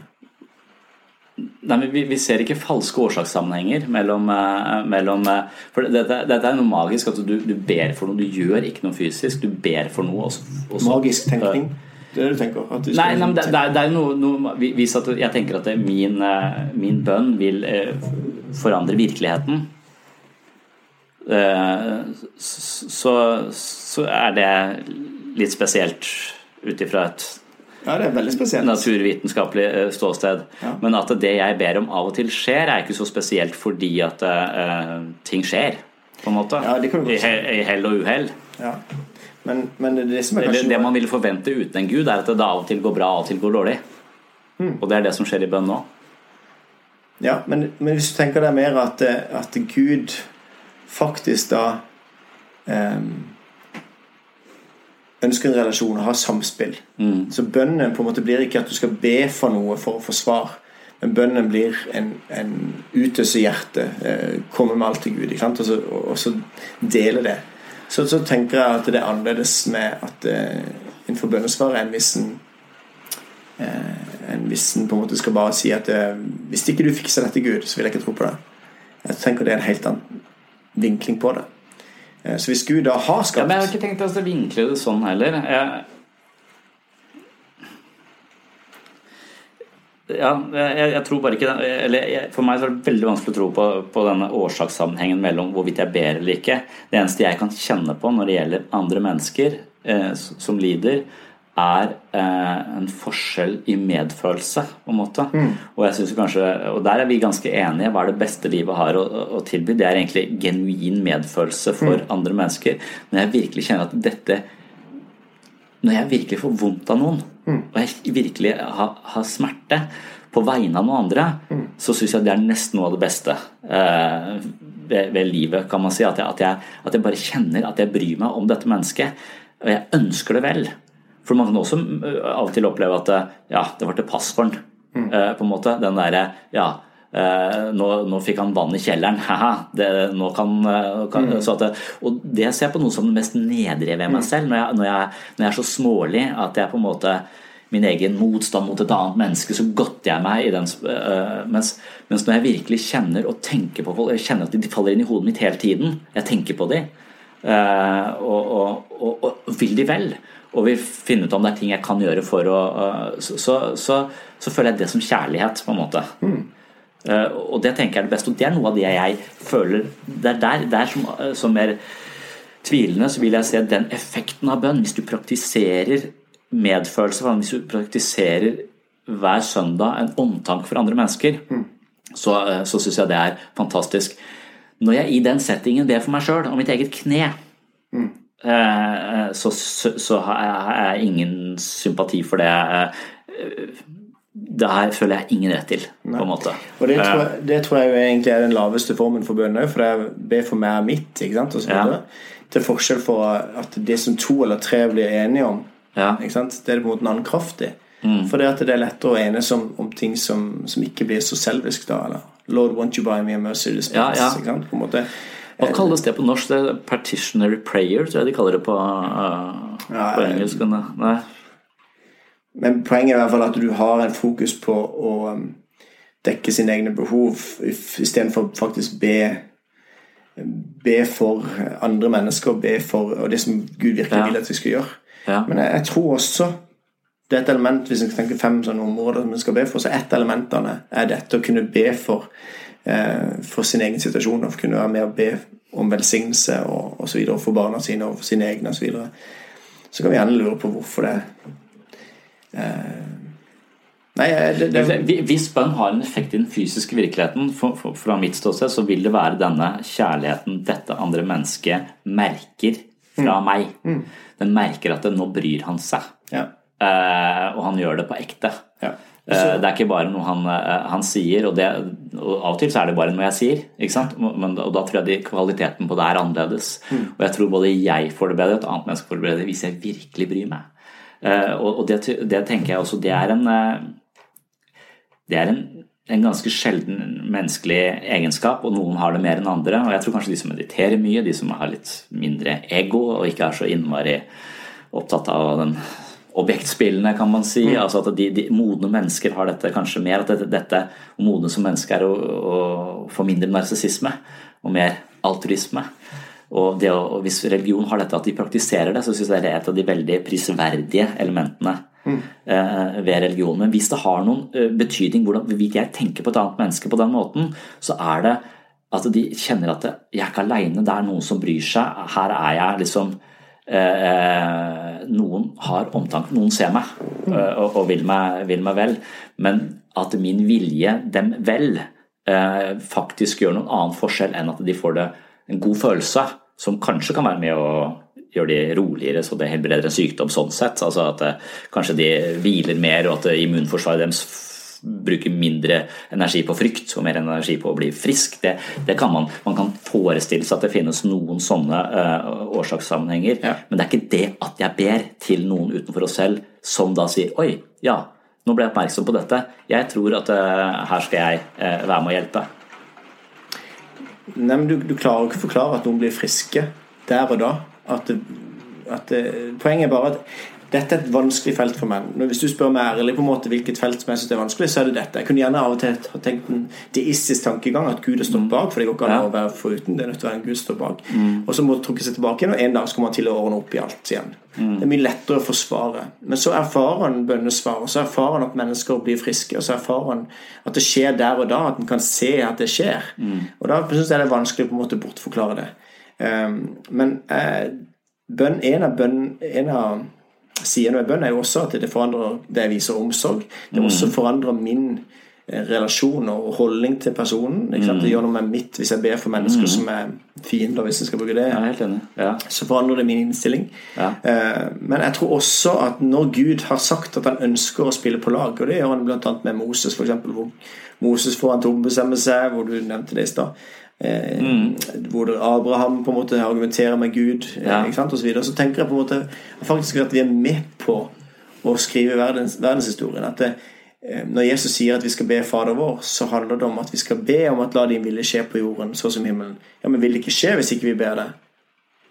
Speaker 1: Nei, men vi, vi ser ikke falske årsakssammenhenger mellom, uh, mellom uh, For dette, dette, er noe magisk. At du, du, ber for noe. Du gjør ikke noe fysisk. Du ber for noe. Også,
Speaker 2: også. Magisk tenkning? Det er det du tenker?
Speaker 1: Du nei, nei, det, det, er, det er noe, noe at, jeg tenker at min, uh, min bønn vil forandre virkeligheten, så, så er det litt spesielt ut ifra et
Speaker 2: ja, det er veldig spesielt.
Speaker 1: naturvitenskapelig eh, ståsted. Ja. Men at det jeg ber om av og til skjer, er ikke så spesielt fordi at uh, ting skjer, på en måte. Ja, det I, I hell og uhell.
Speaker 2: Ja. Men, men, det,
Speaker 1: kanskje... det man vil forvente uten en gud, er at det av og til går bra, av og til går dårlig. Mm. Og det er det som skjer i bønn nå.
Speaker 2: Ja, men, men, hvis du tenker deg mer at, at Gud faktisk da um, ønsker en relasjon og har samspill. Mm. Så bønnen på en måte blir ikke at du skal be for noe for å få svar. Men bønnen blir en, en utøse hjerte. Eh, komme med alt til Gud. Og så, og, så, dele det. Så, så, tenker jeg at det er annerledes med at eh, innenfor bønnesvaret en vissen eh, en vissen på en måte skal bare si at eh, hvis ikke du fikser dette, Gud, så vil jeg ikke tro på det. Jeg tenker det er en helt annen vinkling på det. Eh, så hvis Gud da har skapt
Speaker 1: ja, Men Jeg har ikke tenkt å vinkle det sånn heller. Jeg, ja, jeg, jeg, tror bare ikke eller jeg, For meg er det veldig vanskelig å tro på, på denne årsakssammenhengen mellom hvorvidt jeg ber eller ikke. Det eneste jeg kan kjenne på når det gjelder andre mennesker eh, som lider, er eh, en forskjell i medfølelse, på en måte. Mm. Og jeg synes kanskje, og der er vi ganske enige. Hva er det beste livet har å, å tilby? Det er egentlig genuin medfølelse for mm. andre mennesker. Når jeg virkelig kjenner at dette Når jeg virkelig får vondt av noen, mm. og jeg virkelig har, har, smerte på vegne av noen andre, mm. så syns jeg det er nesten noe av det beste eh, ved, ved, livet, kan man si. At jeg, at, jeg, at jeg bare kjenner at jeg bryr meg om dette mennesket. Og jeg ønsker det vel. For man kan også øh, av og til oppleve at øh, ja, det var til pass for. Mm. Uh, på en måte. Den derre ja, nå, nå, fikk han vann i kjelleren, haha. Det, nå kan, kan mm. det, Og det ser jeg på noe som det mest nedrige ved meg mm. selv. Når jeg, når, jeg, når jeg, er så smålig at jeg på en måte min egen motstand mot et annet menneske, så godter jeg meg i den uh, mens, mens, når jeg virkelig kjenner og tenker på folk, jeg kjenner at de faller inn i hodet mitt hele tiden, jeg tenker på dem, uh, og, og, og, og, vil de vel, og vil finne ut om det er ting jeg kan gjøre for å uh, så, så, så, så, føler jeg det som kjærlighet, på en måte. Mm. og det tenker jeg er det beste, og det er noe av det jeg føler Det er der, der som, som er tvilende, så vil jeg se den effekten av bønn. Hvis du praktiserer medfølelse, hvis du praktiserer hver søndag en omtanke for andre mennesker, mm. så, eh, så syns jeg det er fantastisk. Når jeg i den settingen ber for meg sjøl og mitt eget kne, mm. Eh, så, så, så, har jeg ingen sympati for det. Eh, det her føler jeg ingen rett til. på en måte.
Speaker 2: Og Det tror, jeg, det tror jeg egentlig er den laveste formen for bønn for det er be for meg er mitt. ikke sant? Ja. Til forskjell for at det som to eller tre blir enige om, ja. det er det på en måte en annen kraft i. Mm. For det at det er lettere å enes om, om ting som, som, ikke blir så selvisk. da, eller Lord, won't you buy me a mercy response? Ja, ja. På en måte.
Speaker 1: Hva kalles det på norsk? Det er partitionary prayer, tror jeg de kaller det på, uh, på engelsk. Nei.
Speaker 2: Men poenget er i hvert fall at du har en fokus på å um, dekke sine egne behov istedenfor faktisk be be for andre mennesker, be for og det som Gud virkelig vil at vi skal gjøre. Ja. Men jeg, jeg, tror også det er et element, Hvis en tenker fem sånne områder som en skal be for, så er et elementene er dette å kunne be for, eh, for sin egen situasjon. Og for kunne være med og be om velsignelse og osv. for barna sine og for sine egne osv. Så, videre. så kan vi gjerne lure på hvorfor det eh,
Speaker 1: Nei, det, det... Hvis bønn har en effekt i den fysiske virkeligheten, for, for, fra mitt ståsted, så vil det være denne kjærligheten dette andre mennesket merker fra mm. meg. Mm. Den merker at det, nå bryr han seg. Ja. Eh, og han gjør det på ekte. Ja. Uh, det er ikke bare noe han, uh, han sier, og, det, og, av og til så er det bare noe jeg sier. Men, og da tror jeg de, kvaliteten på det er annerledes. Mm. Og jeg tror både jeg får det bedre, og et annet menneske får det bedre hvis jeg virkelig bryr meg. og, og det, det, tenker jeg også, det er en det er en, en, ganske sjelden menneskelig egenskap, og noen har det mer enn andre. Og jeg tror kanskje de som mediterer mye, de som har litt mindre ego og ikke er så innmari opptatt av den objektspillene, kan man si. Mm. altså at de, de, Modne mennesker har dette kanskje mer. At dette, dette å modne som menneske er å, å få mindre narsissisme og mer altruisme. Og, det, og, Hvis religion har dette at de praktiserer det, så syns jeg det er et av de veldig prisverdige elementene mm. ved religion. Men hvis det har noen eh, betydning hvordan jeg tenker på et annet menneske på den måten, så er det at de kjenner at jeg er ikke aleine, det er noen som bryr seg. Her er jeg liksom eh, Noen har omtanke, noen ser meg mm. og, og vil, meg, vil, meg, vel. Men at min vilje dem vel faktisk gjør noen annen forskjell enn at de får det en god følelse, som kanskje kan være med å gjør de roligere så det helbreder en sykdom sånn sett. Altså at eh, kanskje de hviler mer og at eh, immunforsvaret deres bruker mindre energi på frykt og mer energi på å bli frisk. Det, det kan man, man kan forestille seg at det finnes noen sånne uh, årsakssammenhenger. Ja. Men det er ikke det at jeg ber til noen utenfor oss selv som da sier oi, ja, nå ble jeg oppmerksom på dette. Jeg tror at uh, her skal jeg uh, være med å hjelpe.
Speaker 2: Nei, men du, du klarer ikke å forklare at noen blir friske der og da at, at Poenget er bare at dette er et vanskelig felt for menn. Hvis du spør meg ærlig på en måte hvilket felt som jeg syns er vanskelig, så er det dette. Jeg kunne gjerne av og til ha tenkt en deistisk tankegang, at Gud har stått mm. bak. For det går ikke an å være foruten. Det er nødt til å være en Gud står bak. Mm. Og så må du trukke seg tilbake igjen, og en dag så kommer han til å ordne opp i alt igjen. Mm. Det er mye lettere å forsvare. Men så erfarer han bønnesvar, og så erfarer han at mennesker blir friske, og så erfarer han at det skjer der og da, at en kan se at det skjer. Mm. Og da syns jeg det er vanskelig å på en måte bortforklare det. Um, men eh, bønn, en av, bønn, en av sidene ved bønn er jo også at det forandrer det jeg viser omsorg. Det også mm. forandrer min eh, relasjon og holdning til personen. Det mm. gjør noe med mitt hvis jeg ber for mennesker mm. som er fiender, hvis jeg skal bruke det. Ja. Så forandrer det min innstilling. Ja. Eh, men jeg tror også at når Gud har sagt at han ønsker å spille på lag, og det gjør han bl.a. med Moses, f.eks., hvor Moses får han til å ombestemme seg, hvor du nevnte det i stad. Eh, mm. Hvor Abraham på en måte argumenterer med Gud eh, ja. og så, videre. så tenker jeg på en måte faktisk at vi er med på å skrive verdens, verdenshistorien. At det, eh, når Jesus sier at vi skal be Fader vår, så handler det om at vi skal be om at la din vilje skje på jorden så som himmelen. Ja, Men vil det ikke skje hvis ikke vi ber det?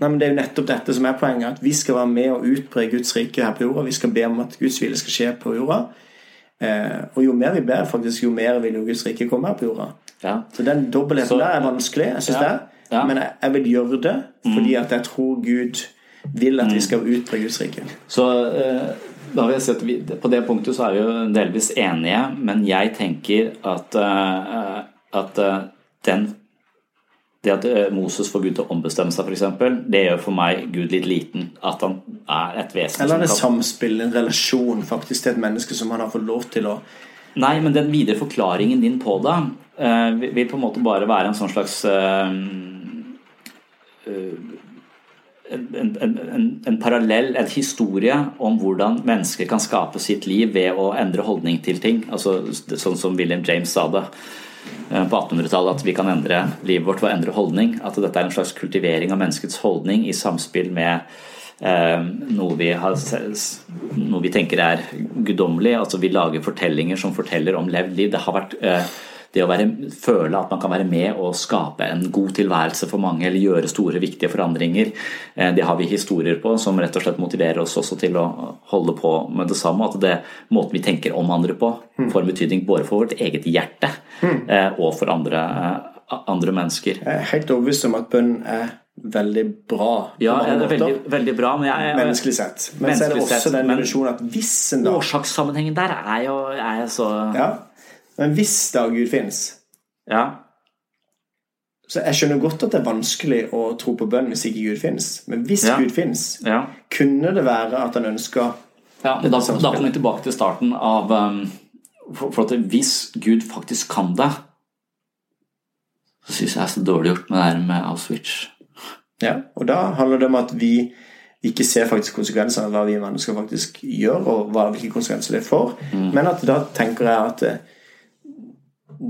Speaker 2: Nei, men Det er jo nettopp dette som er poenget. At vi skal være med og utbre Guds rike her på jorda. Vi skal be om at Guds ville skal skje på jorda. Eh, og jo mer vi ber, faktisk, jo mer vil jo Guds rike komme her på jorda. Ja. Så den dobbeltheten der er vanskelig, jeg syns ja. det. Ja. Men jeg, jeg, vil gjøre det fordi at jeg tror Gud vil at vi skal utbre Guds rike.
Speaker 1: Så eh, da vil jeg si at vi, På det punktet så er vi jo delvis enige, men jeg tenker at, uh, at uh, den det at eh, Moses får Gud til å ombestemme seg, f.eks., det gjør for meg Gud litt liten. At han er et vesen
Speaker 2: Eller er det kan... samspill, en relasjon faktisk til et menneske som han har fått lov til å
Speaker 1: Nei, men den videre forklaringen din på det uh, vil på en måte bare være en sånn slags uh, en, en, en, en, parallell, en historie om hvordan mennesker kan skape sitt liv ved å endre holdning til ting. Altså, sånn som William James sa det. På 1800-tallet at vi kan endre livet vårt ved å endre holdning. At dette er en slags kultivering av menneskets holdning i samspill med noe, vi har, noe, vi tenker er guddommelig. Altså vi lager fortellinger som forteller om levd liv. Det har vært eh, det å være, føle at man kan være med og skape en god tilværelse for mange, eller gjøre store, viktige forandringer, eh, det har vi historier på som rett og slett motiverer oss også til å holde på med det samme. At det måten vi tenker om andre på, mm. får en betydning både for vårt eget hjerte mm. eh, og for andre, eh, andre mennesker.
Speaker 2: Jeg er helt overbevist om at bønn er veldig bra.
Speaker 1: Ja, det er veldig, veldig bra, men jeg,
Speaker 2: jeg, Menneskelig sett. Men så er det også den dimensjonen at hvis en
Speaker 1: dag Årsakssammenhengen der er jo er så
Speaker 2: ja. Men hvis da Gud fins
Speaker 1: ja.
Speaker 2: Så jeg skjønner godt at det er vanskelig å tro på bønn hvis ikke Gud fins. Men hvis ja. Gud fins,
Speaker 1: ja.
Speaker 2: kunne det være at han ønska
Speaker 1: ja, Da, da kommer vi tilbake til starten av um, for, for, at hvis Gud faktisk kan det, så syns jeg det er så dårlig gjort med det her med Auschwitz.
Speaker 2: Ja, og da handler det om at vi ikke ser faktisk konsekvensene av hva vi mennesker faktisk gjør, og hva, hvilke konsekvenser det får. Mm. Men at da tenker jeg at eh,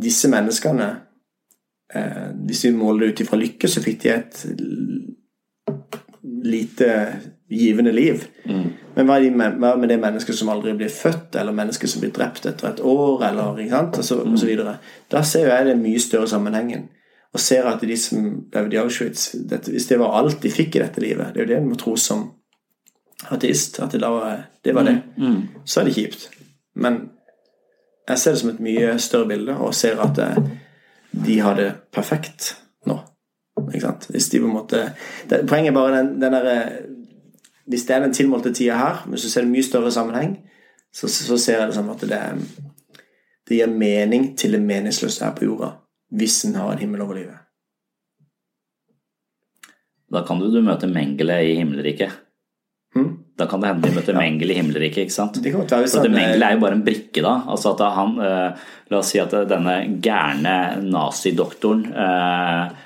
Speaker 2: disse menneskene eh, Hvis vi måler det ut ifra lykke, så fikk de et lite givende liv. Mm. Men hva, de, hva, med det mennesket som aldri blir født, eller mennesket som blir drept etter et år, eller ikke sant, og så, og så videre. Da ser jeg det mye større sammenhengen. Og ser at de som levde i Auschwitz dette, Hvis det var alt de fikk i dette livet Det er jo det en må tro som ateist. At det, var, det var det. Mm. Mm. Så er det kjipt. Men jeg ser det som et mye større bilde, og ser at eh, de har det perfekt nå. Ikke sant? Hvis de på en måte det, Poenget er bare den, den der, eh, Hvis det er den tilmålte tida her, men så ser det mye større sammenheng, så, så ser jeg det som at det, det gir mening til det meningsløse her på jorda, hvis en har en himmel over livet.
Speaker 1: Da kan du, du møte Mengele i himmelriket. Hmm? Da kan det hende vi møter ja. Mengele i himmelriket. ikke sant?
Speaker 2: Det være,
Speaker 1: så Mengele er jo bare en brikke, da. Altså at han, eh, La oss si at denne gærne nazidoktoren Eh,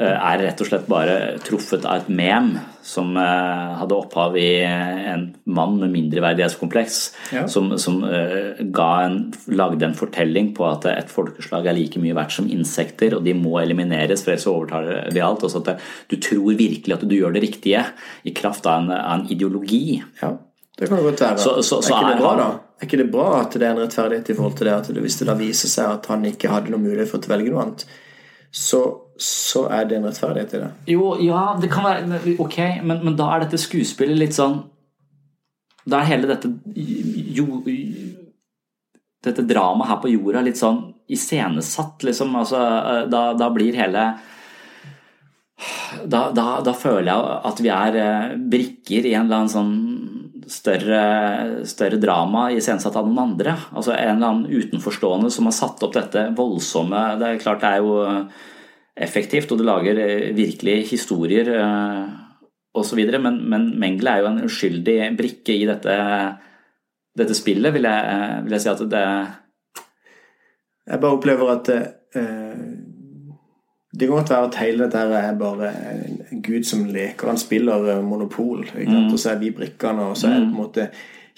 Speaker 1: er rett og slett bare truffet av et mem som eh, hadde opphav i en mann med mindreverdighetskompleks, ja. som, som en, lagde en fortelling på at et folkeslag er like mye verdt som insekter, og de må elimineres, for ellers overtar de alt. Altså at du tror virkelig at du gjør det riktige i kraft av en, av en ideologi.
Speaker 2: Ja. Det kan det godt være. Så, så, så er, ikke det bra, da? Er ikke det bra at det er en rettferdighet i forhold til det at hvis det da viser seg at han ikke hadde noen mulighet for å velge noe annet, så så er det en rettferdighet i det.
Speaker 1: Jo, ja, det kan være Ok, men, men da er dette skuespillet litt sånn Da er hele dette jo, Dette dramaet her på jorda litt sånn iscenesatt, liksom. Altså, da, da blir hele da, da, da, føler jeg at vi er eh, brikker i en eller annen sånn større, større drama iscenesatt av noen andre. Altså en eller annen utenforstående som har satt opp dette voldsomme Det er klart det er jo effektivt, og det lager eh, virkelig historier eh, osv. Men, men Mengele er jo en uskyldig brikke i dette, dette spillet, vil jeg, eh, vil jeg, si at det
Speaker 2: Jeg bare opplever at uh, det kan godt være at hele dette er bare gud som leker. Han spiller monopol, mm. og så er vi brikkene, og så er det på en måte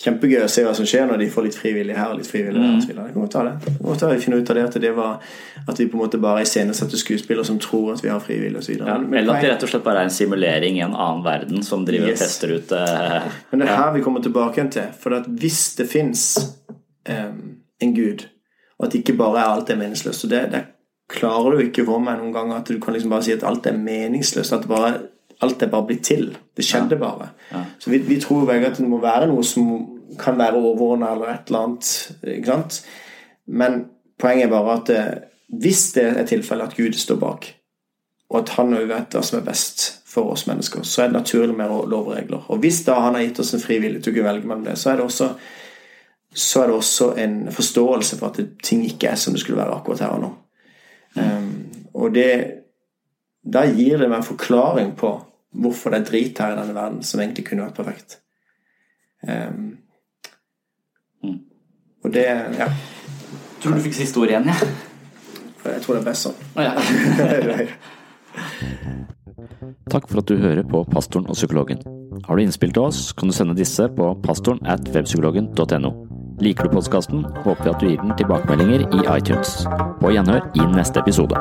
Speaker 2: kjempegøy å se hva som skjer når de får litt frivillig her og litt frivillig der. Mm. Det kan godt ta det. det godt ta det. finne ut av det at det var at vi på en måte bare iscenesetter skuespillere som tror at vi har frivillig osv.
Speaker 1: Ja, eller at det rett og slett bare er en simulering i en annen verden som driver yes. og tester ut uh,
Speaker 2: Men det er her vi kommer tilbake igjen til. For at hvis det fins um, en gud, og at ikke bare er alt er meningsløst og det, det klarer du ikke for meg noen ganger at du kan liksom bare si at alt er meningsløst. At bare alt er bare blitt til. Det skjedde bare. Så vi, vi tror begge at det må være noe som kan være overordna eller et eller annet. ikke sant? Men poenget er bare at det, hvis det er tilfellet at Gud står bak, og at han òg vet hva som er best for oss mennesker, så er det naturlig med lovregler. Og hvis da han har gitt oss en fri vilje til å velge mellom det, så er det også så er det også en forståelse for at ting ikke er som det skulle være akkurat her og nå. Um, og det Da gir det meg en forklaring på hvorfor det er drit her i denne verden som egentlig kunne vært perfekt. Um, og det Ja.
Speaker 1: Tror du fikk siste ord igjen, ja?
Speaker 2: Jeg tror det er best sånn.
Speaker 1: Oh, ja. Takk for at du hører på Pastoren og psykologen. Har du innspill til oss, kan du sende disse på pastoren at webpsykologen.no. Liker du podkasten, håper vi at du gir den tilbakemeldinger i iTunes. På gjenhør i neste episode.